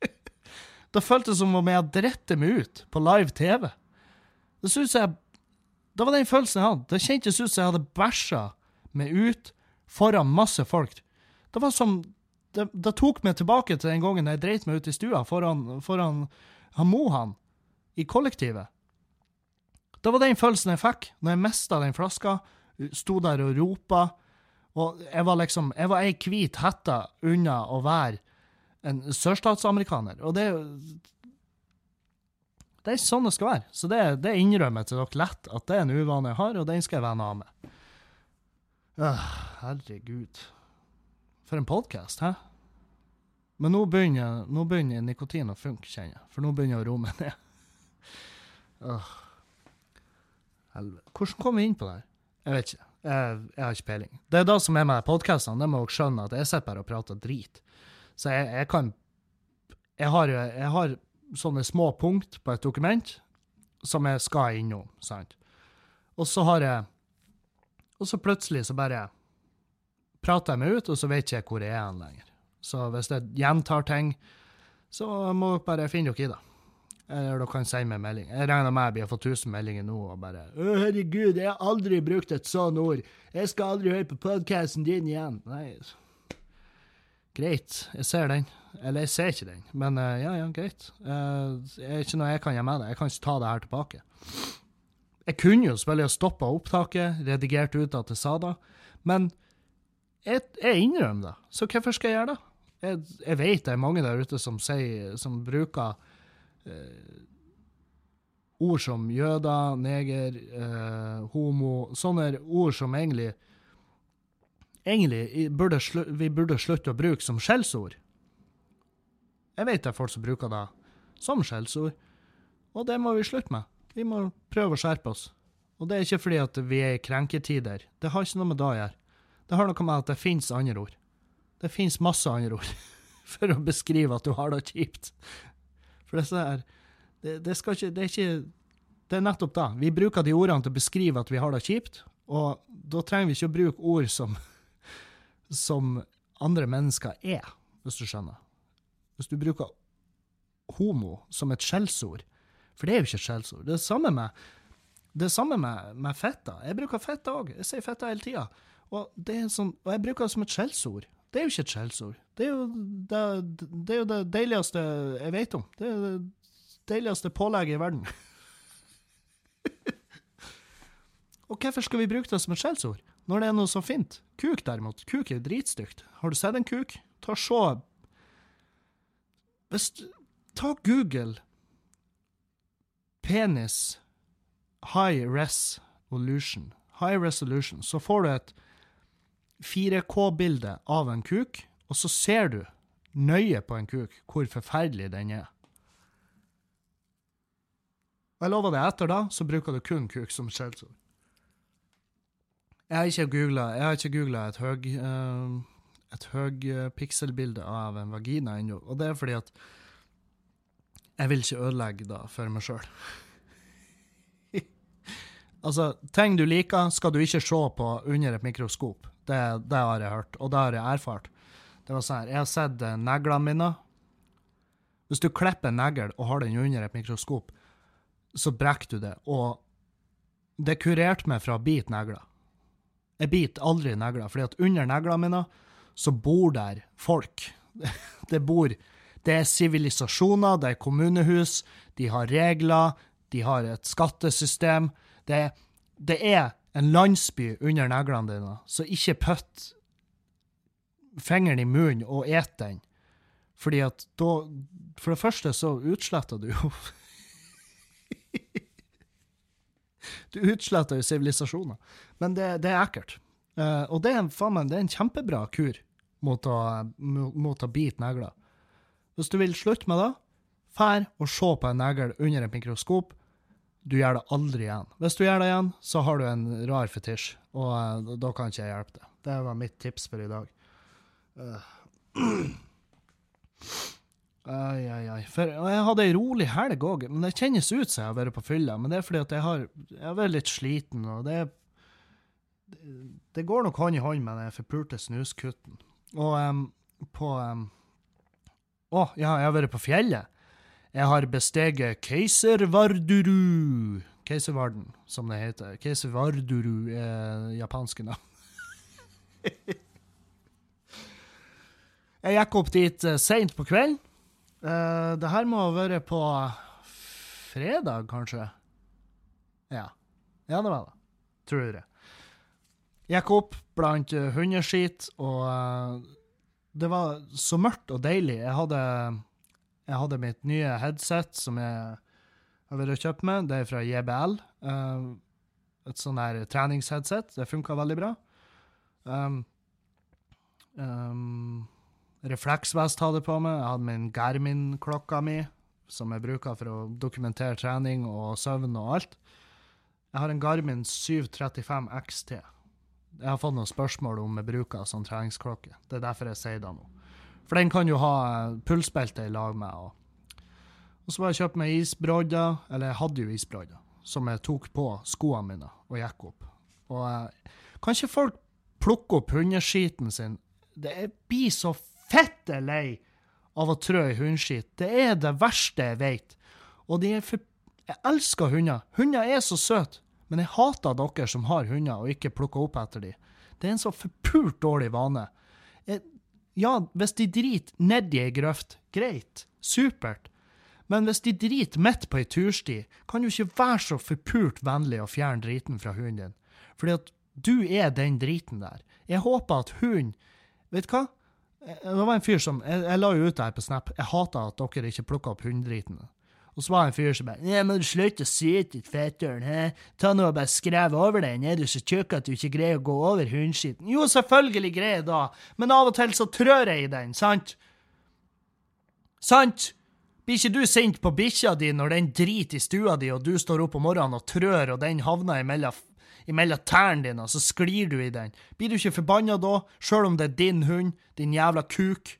det føltes som om jeg hadde dritt meg ut på live TV. Det synes jeg Det var den følelsen jeg hadde. Det kjentes ut som jeg hadde bæsja meg ut foran masse folk. Det var som Det, det tok meg tilbake til den gangen jeg dreit meg ut i stua foran, foran han Mohan i kollektivet. Det var den følelsen jeg fikk når jeg mista den flaska, sto der og ropa og jeg var liksom Jeg var ei hvit hette unna å være en sørstatsamerikaner. Og det Det er ikke sånn det skal være. Så det, det innrømmer jeg til dere lett, at det er en uvane jeg har, og den skal jeg vende av med. Øh, herregud. For en podkast, hæ? Men nå begynner, nå begynner nikotin å funke, kjenner jeg. For nå begynner jeg å roe meg ned. Øh. Helvete. Hvordan kom vi inn på det her? Jeg vet ikke. Jeg, jeg, har ikke peiling. Det er det som er med podkastene. Det må dere skjønne, at jeg sitter bare og prater drit. Så jeg, jeg kan jeg har, jeg har, sånne små punkt på et dokument som jeg skal innom, sant. Og så har jeg Og så plutselig så bare prater jeg meg ut, og så vet ikke jeg hvor jeg er lenger. Så hvis jeg gjentar ting, så må dere bare finne dere i det. Eller dere kan sende meg melding. Jeg regner med jeg blir fått 1000 meldinger nå og bare 'Å, herregud, jeg har aldri brukt et sånt ord. Jeg skal aldri høre på podkasten din igjen.' Nei, greit, jeg ser den. Eller jeg ser ikke den, men uh, ja, ja, greit. Uh, det er ikke noe jeg kan gjøre med det. Jeg kan ikke ta det her tilbake. Jeg kunne jo selvfølgelig ha stoppa opptaket, redigert ut at jeg sa det, men jeg, jeg innrømmer det. Så hvorfor skal jeg gjøre det? Jeg, jeg vet det er mange der ute som, sier, som bruker uh, ord som jøder, neger, eh, homo Sånne ord som egentlig egentlig burde vi burde slutte å bruke som skjellsord. Jeg vet det er folk som bruker det som skjellsord, og det må vi slutte med. Vi må prøve å skjerpe oss. Og det er ikke fordi at vi er i krenketider. Det har ikke noe med det å gjøre. Det har noe med at det finnes andre ord. Det finnes masse andre ord for å beskrive at du har det kjipt. For det, er, det, det, ikke, det, er ikke Det er nettopp da. Vi bruker de ordene til å beskrive at vi har det kjipt, og da trenger vi ikke å bruke ord som, som andre mennesker er, hvis du skjønner. Hvis du bruker homo som et skjellsord, for det er jo ikke et skjellsord. Det er samme med, det samme med, med fetta. Jeg bruker fetta òg. Jeg sier fetta hele tida. Og, sånn, og jeg bruker det som et skjellsord. Det er jo ikke et skjellsord. Det det, det, er jo det deiligste jeg vet om. Det er det deiligste pålegget i verden. Og hvorfor skal vi bruke det som et skjellsord, når det er noe så fint? Kuk, derimot. Kuk er dritstygt. Har du sett en kuk? Ta Se Hvis Ta Google penis high resolution. High resolution. Så får du et 4K-bilde av en kuk, og så ser du nøye på en kuk hvor forferdelig den er. Jeg lover deg, etter da så bruker du kun kuk som skjellsord. Jeg har ikke googla et høg uh, et høypikselbilde av en vagina ennå, og det er fordi at jeg vil ikke ødelegge det for meg sjøl. altså, ting du liker, skal du ikke se på under et mikroskop. Det, det, har jeg hørt, og det har jeg erfart. Det var sånn her, Jeg har sett eh, neglene mine. Hvis du klipper en negl og har den under et mikroskop, så brekker du det. Og det kurerte meg fra å bite negler. Jeg biter aldri negler, fordi at under neglene mine så bor der folk. Det bor Det er sivilisasjoner, det er kommunehus, de har regler, de har et skattesystem. Det, det er en landsby under neglene dine, så ikke putt fingeren i munnen og et den. Fordi at da For det første så utsletter du jo Du utsletter jo sivilisasjoner. Men det, det, er ekkelt. Uh, og det er, meg, det er en kjempebra kur mot å, mot å bite negler. Hvis du vil slutte med det, fær og se på en negl under et mikroskop. Du gjør det aldri igjen. Hvis du gjør det igjen, så har du en rar fetisj, og uh, da kan ikke jeg hjelpe deg. Det var mitt tips for i dag. Uh. Ai, ai, ai. For, jeg hadde ei rolig helg òg, men det kjennes ut som jeg har vært på fylla. Men det er fordi at jeg har, jeg har vært litt sliten, og det, det går nok hånd i hånd med den forpulte snuskutten. Og um, på um, Å, ja, jeg har vært på fjellet. Jeg har besteget Keiservarduru. Keiservarden, som det heter. Keiservarduru er japanske navn. jeg gikk opp dit uh, seint på kvelden. Uh, det her må ha vært på fredag, kanskje? Ja. Ja, det var det. Tror jeg. Gikk opp blant uh, hundeskit, og uh, det var så mørkt og deilig. Jeg hadde, jeg hadde mitt nye headset som jeg har vært og kjøpt med. Det er fra JBL. Uh, et sånn her treningsheadset. Det funka veldig bra. Um, um, refleksvest hadde jeg på meg. Jeg hadde min Garmin-klokka mi, som jeg bruker for å dokumentere trening og søvn og alt. Jeg har en Garmin 735 XT. Jeg har fått noen spørsmål om jeg bruker sånn treningsklokke. Det er derfor jeg sier det nå. For den kan jo ha pulsbelte i lag med. Og, og så jeg kjøpt meg isbrodder, eller jeg hadde jo isbrodder, som jeg tok på skoene mine og gikk opp. Og eh, kan ikke folk plukke opp hundeskiten sin? Det blir så fette lei av å trø i hundeskit. Det er det verste jeg vet. Og de er for Jeg elsker hunder. Hunder er så søte. Men jeg hater dere som har hunder og ikke plukker opp etter dem. Det er en så forpult dårlig vane. Jeg, ja, hvis de driter nedi ei grøft, greit, supert. Men hvis de driter midt på ei tursti, kan du ikke være så forpult vennlig å fjerne driten fra hunden din. Fordi at du er den driten der. Jeg håper at hunden Vet du hva? Det var en fyr som Jeg, jeg la jo ut det her på Snap. Jeg hater at dere ikke plukker opp hunddriten. Og så var det en fyr som bare Nei, må du slutte å syte, fetteren, hæ? Ta nå og bare skrev over den, er du så tjukk at du ikke greier å gå over hundskitten? Jo, selvfølgelig greier jeg da, men av og til så trør jeg i den, sant? Sant? Blir ikke du sint på bikkja di når den driter i stua di, og du står opp om morgenen og trør, og den havner imellom, imellom tærne dine, og så sklir du i den? Blir du ikke forbanna da, sjøl om det er din hund, din jævla kuk?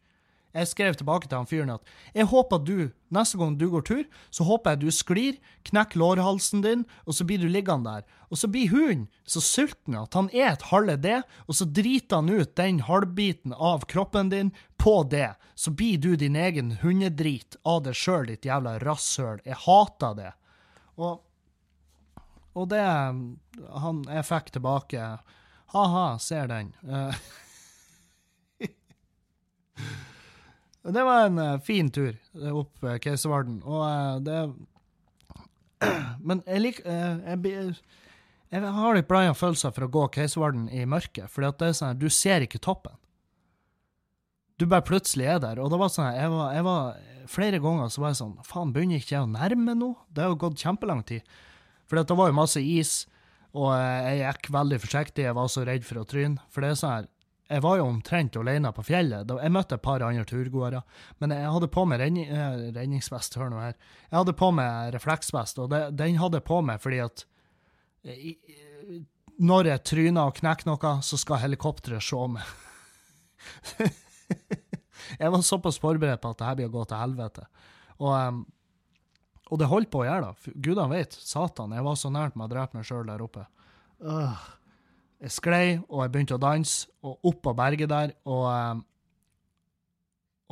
Jeg skrev tilbake til han fyren at jeg håper du, neste gang du går tur, så håper jeg du sklir, knekker lårhalsen din, og så blir du liggende der. Og så blir hunden så sulten at han et halve det, og så driter han ut den halvbiten av kroppen din på det. Så blir du din egen hundedrit av deg sjøl, ditt jævla rasshøl. Jeg hater det. Og, og det han jeg fikk tilbake Ha-ha, ser den. Uh, Det var en uh, fin tur eh, opp uh, Keiservarden, og uh, det Men jeg liker jeg, jeg, har litt blanda følelser for å gå Keiservarden i mørket, for det er sånn du ser ikke toppen. Du bare plutselig er der. Og det var sånn jeg var, jeg var Flere ganger så var jeg sånn Faen, begynner ikke jeg å nærme nå? Det har jo gått kjempelang tid. For det var jo masse is, og jeg gikk veldig forsiktig. Jeg var så redd for å tryne. For det er sånn her jeg var jo omtrent alene på fjellet. Jeg møtte et par andre turgåere. Men jeg hadde på meg redning, eh, redningsvest. Hør nå her. Jeg hadde på meg refleksvest, og det, den hadde jeg på meg fordi at i, når jeg tryner og knekker noe, så skal helikopteret se meg. jeg var såpass forberedt på at det her blir å gå til helvete. Og, og det holdt på å gjøre det. Gudene vet. Satan, jeg var så nært med å drepe meg sjøl der oppe. Uh. Jeg sklei, og jeg begynte å danse, og opp på berget der, og um,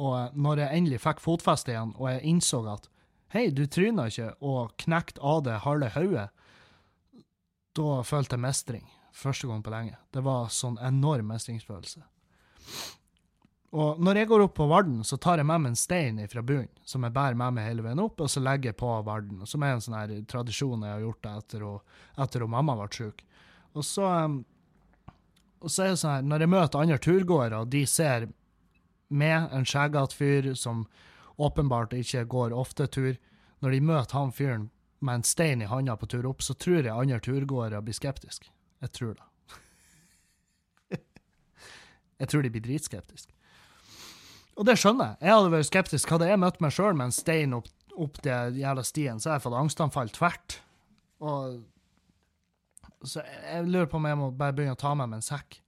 Og når jeg endelig fikk fotfeste igjen, og jeg innså at hei, du tryna ikke og knekte av det halve hodet, da følte jeg mestring. Første gang på lenge. Det var sånn enorm mestringsfølelse. Og når jeg går opp på Varden, så tar jeg med meg en stein fra bunnen, som jeg bærer med meg hele veien opp, og så legger jeg på Varden. Som er en sånn her tradisjon jeg har gjort etter at mamma ble syk. Og så um, og så er det sånn her, når jeg møter andre turgåere, og de ser meg, en skjeggete fyr som åpenbart ikke går ofte tur, når de møter han fyren med en stein i handa på tur opp, så tror jeg andre turgåere blir skeptiske. Jeg tror det. jeg tror de blir dritskeptiske. Og det skjønner jeg. Jeg hadde vært skeptisk. Hadde jeg møtt meg sjøl med en stein opp, opp det jævla stien, så hadde jeg fått angstanfall tvert. Og så jeg lurer på om jeg må bare begynne å ta meg med en sekk.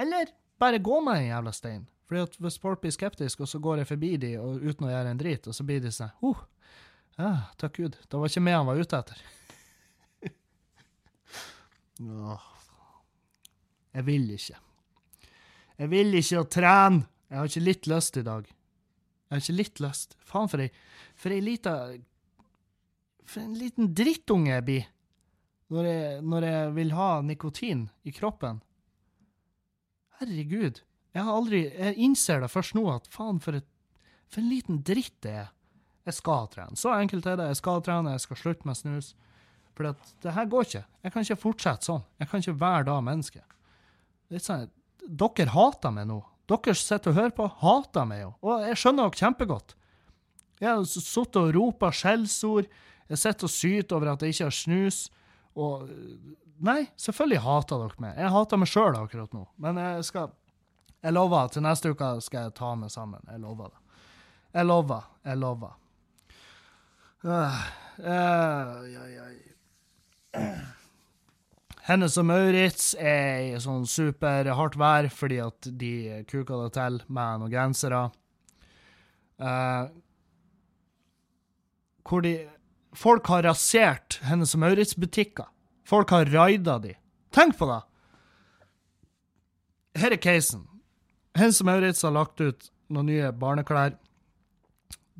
Eller bare gå med en jævla stein. Fordi at Hvis folk blir skeptiske, og så går jeg forbi de og, uten å gjøre en drit, og så blir de sånn oh, ja, Takk Gud. Det var ikke meg han var ute etter. jeg vil ikke. Jeg vil ikke å trene. Jeg har ikke litt lyst i dag. Jeg har ikke litt lyst. Faen, for ei, for ei lita For en liten drittunge jeg blir når jeg, når jeg vil ha nikotin i kroppen. Herregud. Jeg har aldri Jeg innser det først nå, at faen, for, et, for en liten dritt det er. Jeg skal trene. Så enkelt er det. Jeg skal trene, jeg skal slutte med snus. For det her går ikke. Jeg kan ikke fortsette sånn. Jeg kan ikke være da menneske. Sånn, Dere hater meg nå. Dere sitter og hører på, hater meg jo. Og jeg skjønner dere kjempegodt. Jeg har sittet og ropa skjellsord. Jeg sitter og syter over at jeg ikke har snus. Og Nei, selvfølgelig hater dere meg. Jeg hater meg sjøl akkurat nå. Men jeg skal Jeg lover til neste uke skal jeg ta meg sammen. Jeg lover det. Jeg lover. Jeg lover. Ja, ja. Hennes og Maurits er i sånn superhardt vær fordi at de kuka det til med noen gensere. Uh, hvor de Folk har rasert Hennes og Maurits-butikker. Folk har raida de. Tenk på det! Her er casen. Hennes og Maurits har lagt ut noen nye barneklær.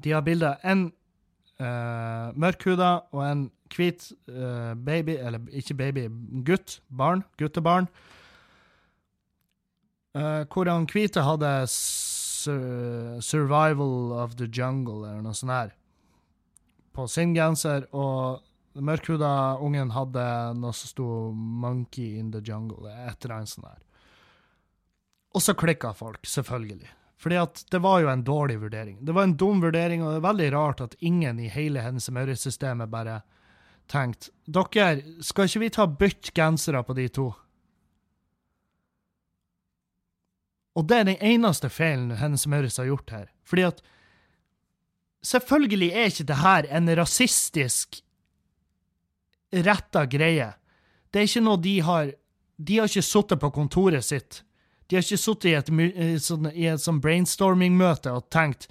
De har bilde av en uh, mørkhuda og en hvit uh, baby, eller ikke baby, gutt, barn, guttebarn. Uh, hvor han hvite hadde 'Survival of the Jungle', eller noe sånt her på sin genser, og den mørkhuda ungen hadde noe som sto 'Monkey in the Jungle', et eller annet sånt der. Og så klikka folk, selvfølgelig. Fordi at det var jo en dårlig vurdering. Det var en dum vurdering, og det er veldig rart at ingen i hele Hennes Maurits-systemet bare tenkte Dere, skal ikke vi ta bytte gensere på de to? Og det er den eneste feilen Hennes Maurits har gjort her. Fordi at Selvfølgelig er ikke det her en rasistisk retta greie. Det er ikke noe de har De har ikke sittet på kontoret sitt. De har ikke sittet i et, sånn, et sånn brainstorming-møte og tenkt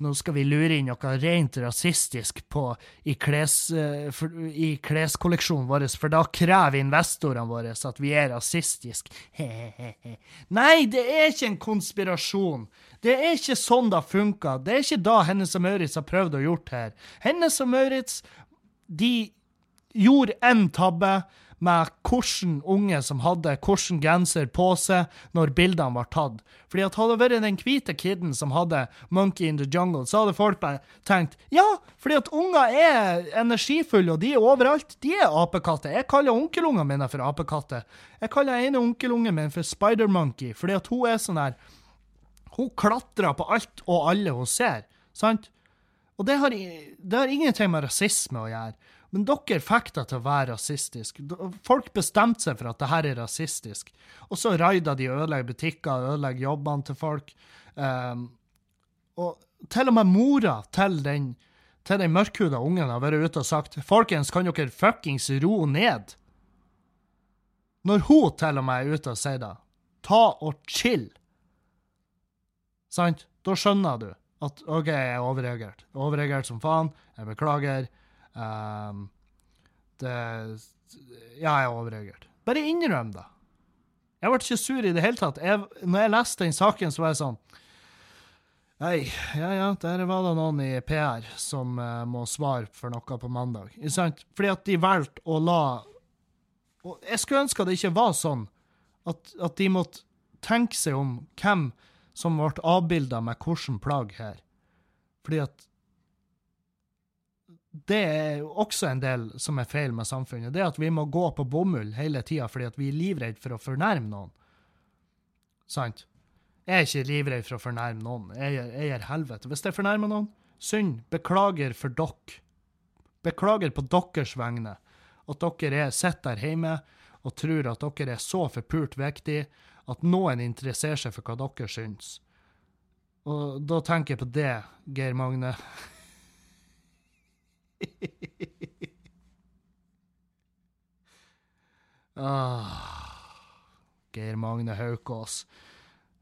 nå skal vi lure inn noe rent rasistisk på, i, kles, uh, i kleskolleksjonen vår, for da krever investorene våre at vi er rasistiske. Nei, det er ikke en konspirasjon. Det er ikke sånn det funker. Det er ikke da Hennes og Maurits har prøvd å gjort her. Hennes og Maurits de gjorde én tabbe, med hvilken unge som hadde hvilken genser på seg når bildene var tatt. Fordi at hadde det vært den hvite kiden som hadde Monkey in the Jungle, så hadde folk bare tenkt ja, fordi at unger er energifulle, og de er overalt. De er apekatter. Jeg kaller onkelungene mine for apekatter. Jeg kaller ene onkelungen min for Spider-Monkey, fordi at hun er sånn her Hun klatrer på alt og alle hun ser, sant? Og det har, det har ingenting med rasisme å gjøre. Men dere fikk det til å være rasistisk. Folk bestemte seg for at det her er rasistisk. Og så raida de og ødelegger butikker, ødelegger jobbene til folk. Um, og til og med mora til den, til den mørkhuda ungen har vært ute og sagt Folkens, kan dere fuckings ro ned? Når hun til og med er ute og sier det, ta og chill. Sant? Da skjønner du at OK, jeg er overreagert. Overreagert som faen. Jeg beklager. Um, det Ja, jeg er overreagert. Bare innrøm det. Jeg ble ikke sur i det hele tatt. Jeg, når jeg leste den saken, så var jeg sånn Nei, ja ja, der var det noen i PR som uh, må svare for noe på mandag. Ikke sant? Fordi at de valgte å la Og jeg skulle ønske det ikke var sånn at, at de måtte tenke seg om hvem som ble avbilda med hvilket plagg her. Fordi at det er også en del som er feil med samfunnet. Det at vi må gå på bomull hele tida fordi at vi er livredd for å fornærme noen. Sant? Jeg er ikke livredd for å fornærme noen. Jeg, er helvete. Hvis jeg fornærmer noen, synd. Beklager for dere. Beklager på deres vegne at dere er, sitter der hjemme og tror at dere er så forpult viktig at noen interesserer seg for hva dere syns. Og da tenker jeg på det, Geir Magne. ah, Geir Magne Haukås.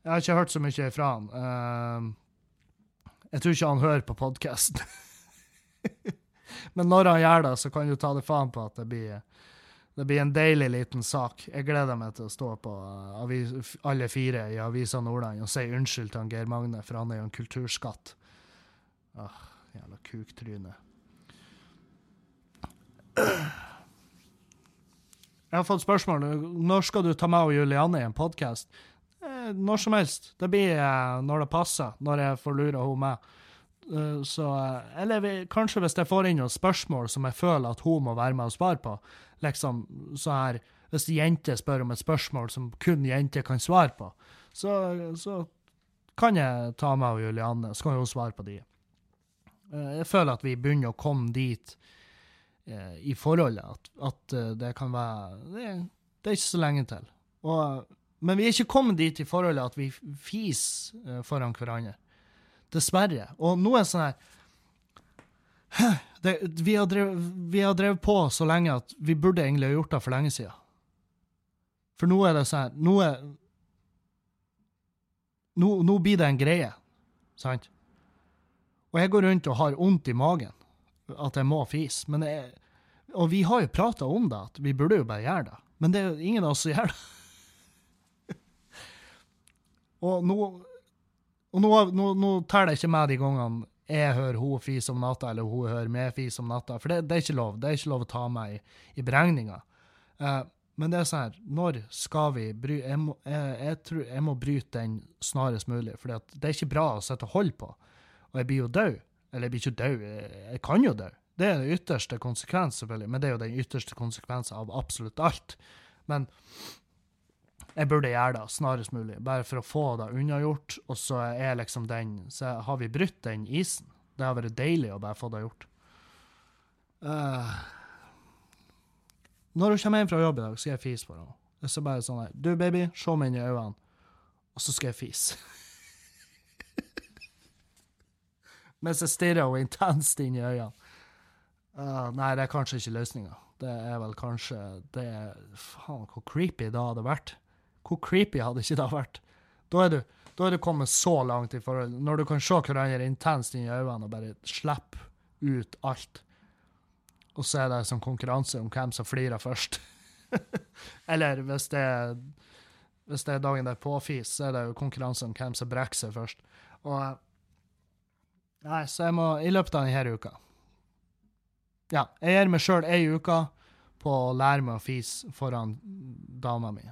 Jeg har ikke hørt så mye fra han. Uh, jeg tror ikke han hører på podkasten. Men når han gjør det, så kan du ta det faen på at det blir, det blir en deilig liten sak. Jeg gleder meg til å stå på uh, avis, alle fire i Avisa Nordland og si unnskyld til han Geir Magne, for han er jo en kulturskatt. Åh, jævla kuktryne. Jeg har fått spørsmål når skal du ta meg og Julianne i en podkast. Eh, når som helst. Det blir eh, når det passer, når jeg får lura henne med. Uh, så, eh, eller vi, kanskje hvis jeg får inn noen spørsmål som jeg føler at hun må være med og svare på. Liksom så her Hvis jenter spør om et spørsmål som kun jenter kan svare på, så, så kan jeg ta meg og Julianne, så kan hun svare på de. Uh, jeg føler at vi begynner å komme dit Eh, i forholdet. At, at, eh, det kan være det, det, er ikke så lenge til. Og, men vi er ikke kommet dit i forholdet at vi fiser foran hverandre. Dessverre. Og nå er det sånn her det, vi, har drevet, vi, har drevet, på så lenge at vi burde egentlig ha gjort det for lenge siden. For nå er det sånn Nå er nå, nå, blir det en greie, sant? Og jeg går rundt og har vondt i magen at jeg må fise. Men jeg, og vi har jo prata om det, at vi burde jo bare gjøre det. Men det er jo ingen av oss som gjør det. og nå, og nå, nå, nå teller jeg ikke med de gangene jeg hører hun fise om natta, eller hun hører meg fise om natta. For det, det, er ikke lov. Det er ikke lov å ta meg i, i beregninga. Uh, men det er sånn her, når skal vi bry... Jeg må, jeg, jeg, tror, jeg må bryte den snarest mulig, for det er ikke bra å sitte og holde på. Og jeg blir jo død. Eller jeg blir ikke død, jeg kan jo dø. Det er den ytterste konsekvens, selvfølgelig, men det er jo den ytterste konsekvens av absolutt alt. Men jeg burde gjøre det snarest mulig, bare for å få det unnagjort. Og så er liksom den Så har vi brutt den isen. Det har vært deilig å bare få det gjort. Uh, når hun kommer hjem fra jobb i dag, skal jeg fise på henne. Det er bare sånn her Du, baby, se meg inn i øynene. Og så skal jeg fise. mens jeg stirrer henne intenst inn i øynene. Uh, nei, det er kanskje ikke løsninga. Det er vel kanskje det er, Faen, hvor creepy det hadde vært. Hvor creepy hadde ikke det vært? Da er du, da er du kommet så langt i forhold Når du kan se hverandre intenst inn i øynene og bare slippe ut alt. Og så er det sånn konkurranse om hvem som flirer først. Eller hvis det, er, hvis det er dagen der påfis, så er det jo konkurranse om hvem som brekker seg først. Og Nei, så jeg må i løpet av denne uka Ja, jeg gir meg sjøl ei uke på å lære meg å fise foran dama mi.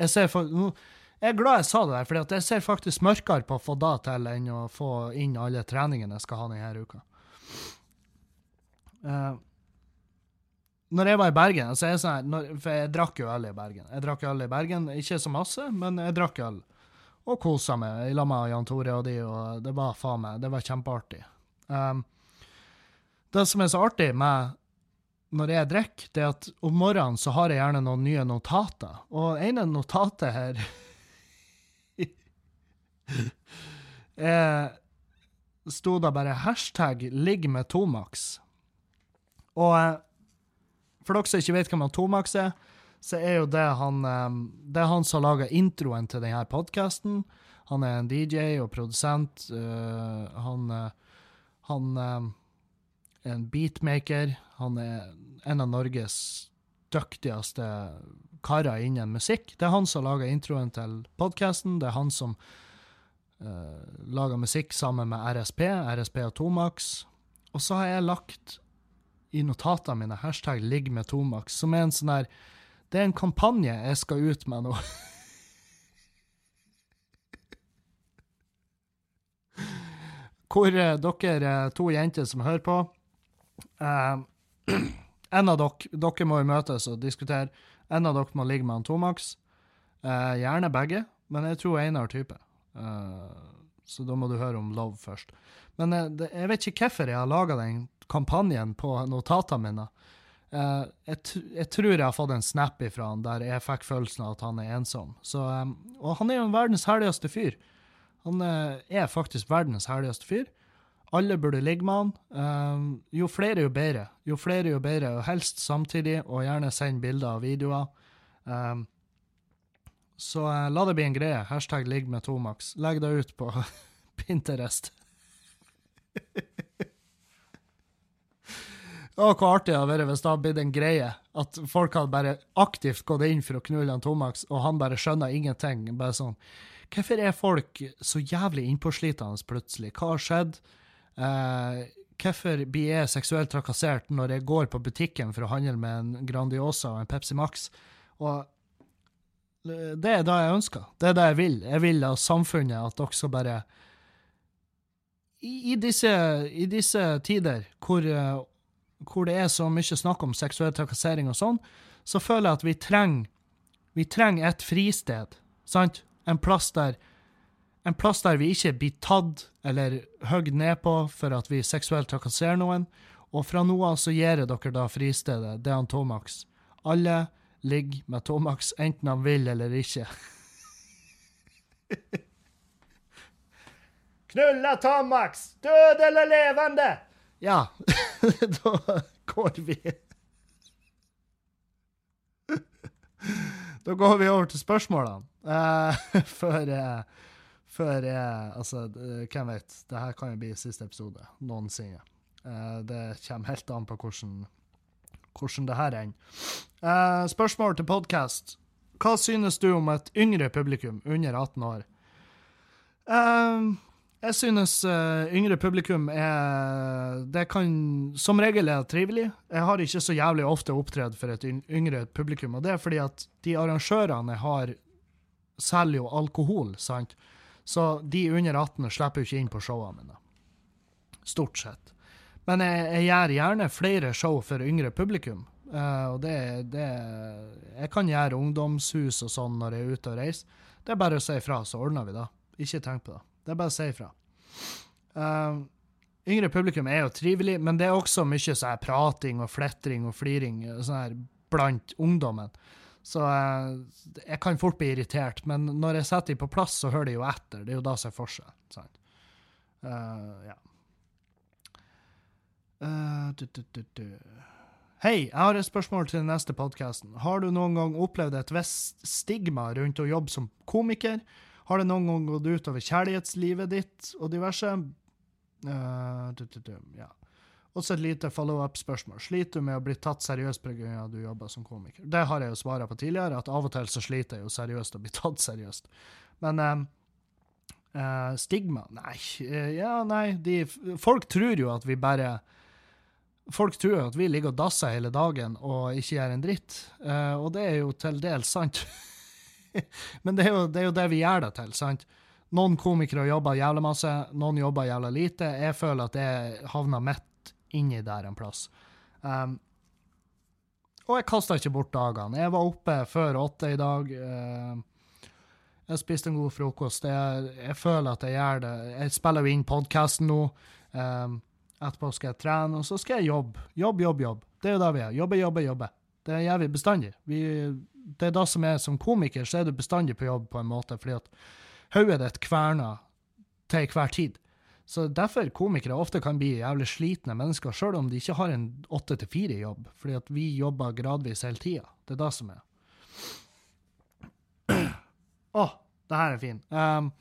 Jeg ser for, jeg er glad jeg sa det der, for jeg ser faktisk mørkere på å få det til enn å få inn alle treningene jeg skal ha denne uka. Uh, når jeg var i Bergen altså jeg sånn når, For jeg drakk jo øl i Bergen. Jeg drakk øl i Bergen, Ikke så masse, men jeg drakk øl. Og kosa meg i lag med Jan Tore og de, og det var faen meg Det var kjempeartig. Um, det som er så artig med når jeg drikker, det er at om morgenen så har jeg gjerne noen nye notater. Og ene notatet her er sto da bare hashtag 'ligg med Tomax'. Og eh, for dere som ikke vet hvem Tomax er, så er jo det han eh, Det er han som laga introen til denne podkasten. Han er en DJ og produsent. eh, han han en beatmaker. Han er en av Norges dyktigste karer innen musikk. Det er han som lager introen til podkasten. Det er han som uh, lager musikk sammen med RSP, RSP og Tomax. Og så har jeg lagt i notatene mine hashtag 'ligg med Tomax', som er en sånn der Det er en kampanje jeg skal ut med nå. Hvor eh, dere eh, to jenter som hører på eh, En av dere Dere må jo møtes og diskutere. En av dere må ligge med han Tomax. Uh, gjerne begge, men jeg tror en har type. Uh, så da må du høre om love først. Men uh, det, jeg vet ikke hvorfor jeg har laga den kampanjen på notatene mine. Jeg, jeg tror jeg har fått en snap ifra han der jeg fikk følelsen av at han er ensom. Så, eh, og han er jo verdens herligste fyr. Han er faktisk verdens herligste fyr. Alle burde ligge med han. Eh, jo flere, jo bedre. Jo flere, jo bedre, og helst samtidig, og gjerne send bilder og videoer. Eh, så eh, la det bli en greie. Hashtag ligg med Tomax. Legg det ut på Pinterest. Å, hvor artig det hadde vært hvis det hadde blitt en greie. At folk hadde bare aktivt gått inn for å knulle han Tomax, og han bare skjønner ingenting. Bare sånn Hvorfor er folk så jævlig innpåslitende plutselig? Hva har skjedd? Eh, hvorfor blir jeg seksuelt trakassert når jeg går på butikken for å handle med en Grandiosa og en Pepsi Max? Og det er det jeg ønsker. Det er det jeg vil. Jeg vil av samfunnet at også bare I, i, disse, I disse tider hvor, eh, hvor det er så mye snakk om seksuell trakassering og sånn, så føler jeg at vi trenger vi trenger et fristed, sant? En plass der en plass der vi ikke blir tatt eller høgd ned på for at vi seksuelt trakasserer noen. Og fra nå av så gir jeg dere da fristedet. Det er han Tomax. Alle ligger med Tomax, enten han vil eller ikke. Knulla Tomax! Død eller levende? Ja, da går vi Da går vi over til spørsmålene. Uh, for eh, før jeg Altså, eh, hvem vet? Det her kan jo bli siste episode noensinne. Eh, det kommer helt an på hvordan, hvordan det her ender. Eh, spørsmål til podkast. Hva synes du om et yngre publikum under 18 år? Jeg synes yngre publikum er Det kan som regel er trivelig. Jeg har ikke så jævlig ofte opptredd for et yngre publikum, og det er fordi at de arrangørene jeg har, selger jo alkohol, sant? Så de under 18 slipper jo ikke inn på showene mine. Stort sett. Men jeg, jeg gjør gjerne flere show for yngre publikum. Uh, og det, det Jeg kan gjøre ungdomshus og sånn når jeg er ute og reiser. Det er bare å si ifra, så ordner vi det. Ikke tenk på det. Det er bare å si ifra. Uh, yngre publikum er jo trivelig, men det er også mye sånn prating og fletring og fliring sånn her blant ungdommen. Så eh, jeg kan fort bli irritert, men når jeg setter dem på plass, så hører de jo etter. Det er jo da som er forskjell. Sant? Uh, ja. Uh. Hei, jeg har et spørsmål til den neste podkasten. Har du noen gang opplevd et visst stigma rundt å jobbe som komiker? Har det noen gang gått utover kjærlighetslivet ditt og diverse? Uh, ja. Også et lite follow-up-spørsmål. Sliter du med å bli tatt seriøst pga. du jobber som komiker? Det har jeg jo svara på tidligere, at av og til så sliter jeg jo seriøst å bli tatt seriøst. Men eh, eh, stigma? Nei. eh, ja, nei. De, folk tror jo at vi bare folk tror at vi ligger og dasser hele dagen og ikke gjør en dritt, uh, og det er jo til dels sant. Men det er, jo, det er, jo, det vi gjør det til, sant? Noen komikere jobber jævlig masse, noen jobber jævlig lite. Jeg føler at jeg havner midt inni der en plass. Um, og jeg kasta ikke bort dagene. Jeg var oppe før åtte i dag. Uh, jeg spiste en god frokost. Jeg, jeg, føler at jeg gjør det. Jeg spiller jo inn podkasten nå. Um, etterpå skal jeg trene, og så skal jeg jobbe. Jobb, jobb, jobb. Det er jo det vi gjør. Jobbe, jobbe, jobbe. Det gjør vi bestandig. Vi, det er det som er som komiker, så er du bestandig på jobb på en måte, fordi at hodet ditt kverner til hver tid. Så derfor komikere ofte kan bli jævlig slitne mennesker, sjøl om de ikke har en åtte til fire-jobb, fordi at vi jobber gradvis hele tida. Det er det som er. Å, oh, det her er fin. Um,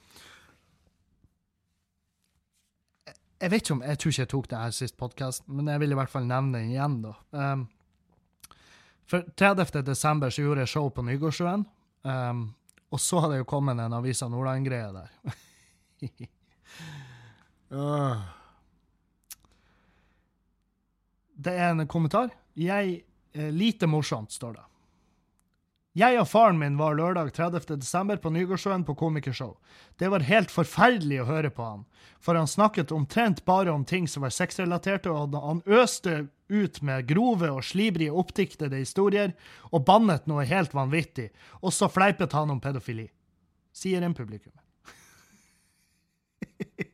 jeg vet ikke om, jeg tror ikke jeg tok det her sist podkast, men jeg vil i hvert fall nevne den igjen, da. Um, for 30. desember så gjorde jeg show på Nygårdsjøen, um, og så hadde jo kommet en Avisa Nordland-greie der. uh. Det er en kommentar. Jeg eh, Lite morsomt, står det. Jeg og faren min var lørdag 30. desember på Nygårdsjøen på komikershow. Det var helt forferdelig å høre på han, for han snakket omtrent bare om ting som var sexrelaterte, og han øste ut med grove og slibrige oppdiktede historier, og bannet noe helt vanvittig, og så fleipet han om pedofili, sier en publikummer.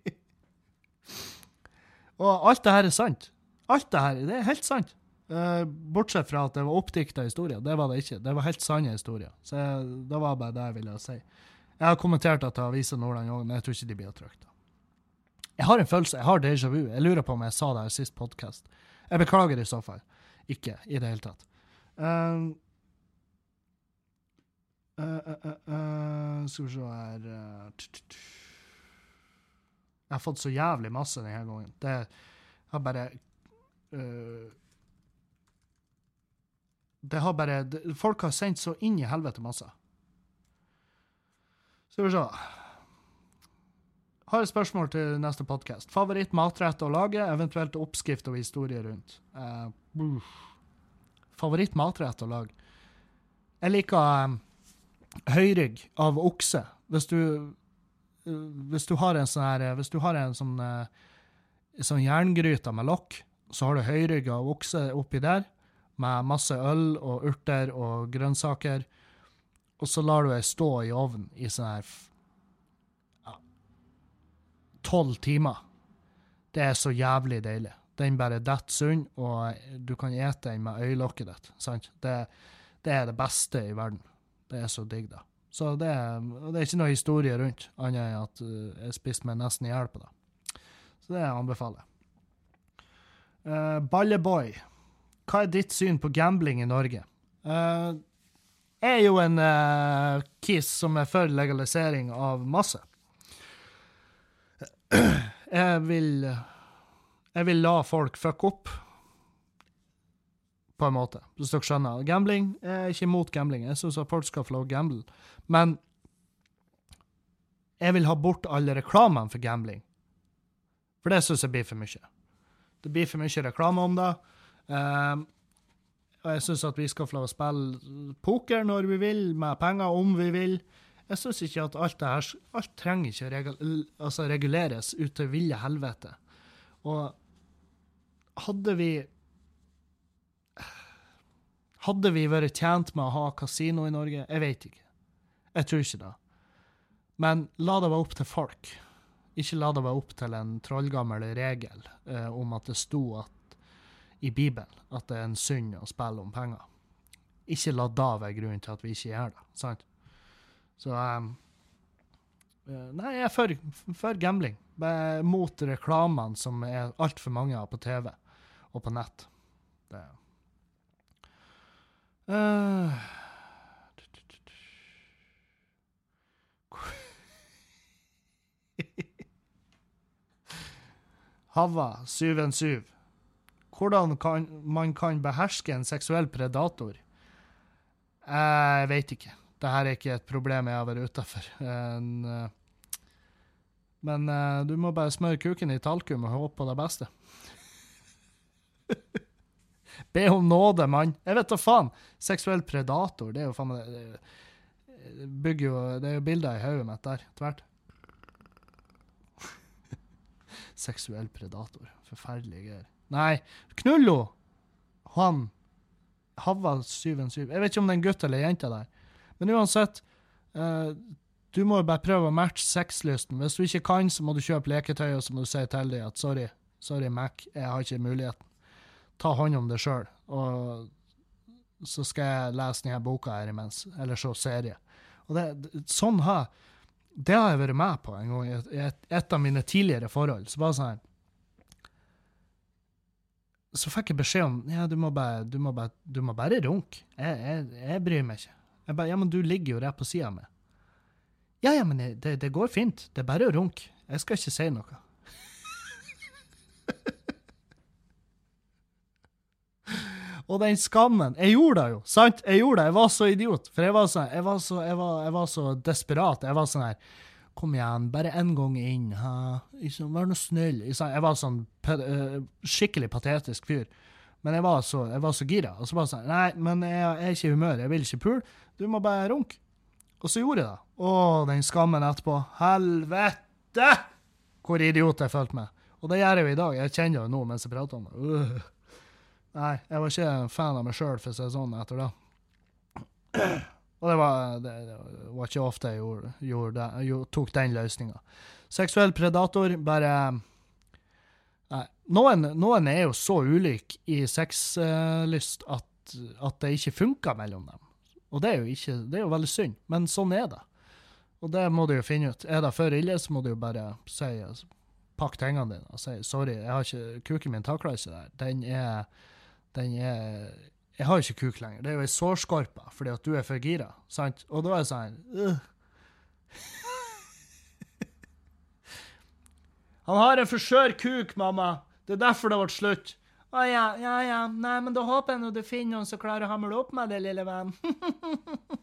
og alt det her er sant. Alt det her, det er helt sant. Uh, bortsett fra at det var oppdikta historier. Det var det ikke. Det var helt sanne historier. Så det var bare det jeg ville si. Jeg har kommentert at det har vist Nordland òg, men jeg tror ikke de blir trykt. Jeg har en følelse, jeg har déjà vu. Jeg lurer på om jeg sa det her sist podkast. Jeg beklager i så fall. Ikke i det hele tatt. Uh, uh, skal vi se her Jeg har fått så jævlig masse denne gangen. Det har bare det har bare Folk har sendt så inn i helvete masse. Skal vi se Har et spørsmål til neste podkast. Favoritt matrett å lage, eventuelt oppskrift og historie rundt. Uh, favoritt matrett å lage? Jeg liker um, høyrygg av okse. Hvis du, uh, hvis du har en sånn her Hvis du har en sånn, uh, sånn jerngryte med lokk, så har du høyrygga og okse oppi der med masse øl og urter og grønnsaker. Og så lar du ei stå i ovnen i sånn her tolv timer. Det er så jævlig deilig. Den bare detter sunn, og du kan ete den med øyelokket ditt. sant? Det, det, er det beste i verden. Det er så digg, da. Så det, det er ikke noe historie rundt, annet enn at uh, jeg spiste meg nesten i hjel på det. Så det anbefaler jeg. Uh, Balleboy. Hva er ditt syn på gambling i Norge? Uh, jeg er jo en uh, kis som er for legalisering av masse. Jeg vil Jeg vil la folk fucke opp, på en måte, hvis dere skjønner. Gambling er ikke imot gambling. Jeg syns at folk skal få lov å gamble. Men jeg vil ha bort alle reklamene for gambling. For det syns jeg blir for mye. Det blir for mye reklame om det. Um, og jeg syns at vi skal få lov å spille poker når vi vil, med penger om vi vil. Jeg syns ikke at alt det her Alt trenger ikke regul, altså reguleres ut til ville helvete. Og hadde vi Hadde vi vært tjent med å ha kasino i Norge? Jeg vet ikke. Jeg tror ikke det. Men la det være opp til folk. Ikke la det være opp til en trollgammel regel eh, om at det sto at i Bibelen at det er en synd å spille om penger. Ikke la det være grunnen til at vi ikke gjør det. sant? Så um, Nei, jeg er for, for gambling. Mot reklamene som er altfor mange av på TV og på nett. Det uh, Havva 717 hvordan kan, man kan beherske en seksuell predator? Jeg vet ikke. Dette er ikke et problem jeg har vært utafor. Eh, men uh, du må bare smøre kuken i talkum og håpe på det beste. Be om nåde, mann. Jeg vet da faen. Seksuell predator, det er jo faen meg det, bygger jo Det er jo bilder i hodet mitt der, tvert. Seksuell predator. Forferdelige greier. Nei, Knullo! Han Havva 717. Jeg vet ikke om det er en gutt eller en jente der. Men uansett, uh, du må jo bare prøve å matche sexlysten. Hvis du ikke kan, så må du kjøpe leketøy, og så må du si til dem at sorry, sorry, Mac, jeg har ikke muligheten. Ta hånd om det sjøl, og så skal jeg lese denne boka her imens, eller se serie. Og det, sånn har Det har jeg vært med på en gang i et, et av mine tidligere forhold. Så bare sånn Så fikk jeg beskjed om ja, du må bare, du må bare, du må bare runke. Jeg, jeg, jeg bryr meg ikke. Jeg bare, ja, men du ligger jo rett på sida mi. Ja, ja, men det, det går fint. Det er bare å runke. Jeg skal ikke si noe. Og den skammen Jeg gjorde det jo, sant? Jeg gjorde det. Jeg var så idiot. For jeg var sånn, jeg var så, jeg var, jeg var så desperat. Jeg var sånn her Kom igjen, bare én gang inn. Ha. Vær nå snill. Jeg var sånn øh, skikkelig patetisk fyr. Men jeg var så, jeg var så gira. Og så bare sånn Nei, men jeg, jeg er ikke i humør. Jeg vil ikke pule. Du må bare runke. Og så gjorde jeg det. Å, den skammen etterpå. Helvete! Hvor idiot jeg følte meg. Og det gjør jeg jo i dag. Jeg kjenner det nå mens jeg prater om det. Øh. Nei, jeg var ikke fan av meg sjøl, for å si det sånn, etter det. Og det var, det, det var ikke ofte jeg gjorde, gjorde gjorde- tok den løsninga. Seksuell predator, bare Nei. Noen, noen er jo så ulike i sexlyst at, at det ikke funker mellom dem. Og det er ikke, det er jo veldig synd, men sånn er det. Og det må du jo finne ut. Er det for ille, så må du jo bare si altså, Pakk tingene dine og si sorry, jeg har ikke, kuken min takler ikke det her. Den er, den er Jeg har ikke kuk lenger. Det er jo ei sårskorpe fordi at du er for gira. Sant? Og da er det sånn uh. Han har en for skjør kuk, mamma. Det er derfor det ble slutt. Å ja, ja, ja. Nei, men da håper jeg nå du finner noen som klarer å hamle opp med det, lille venn.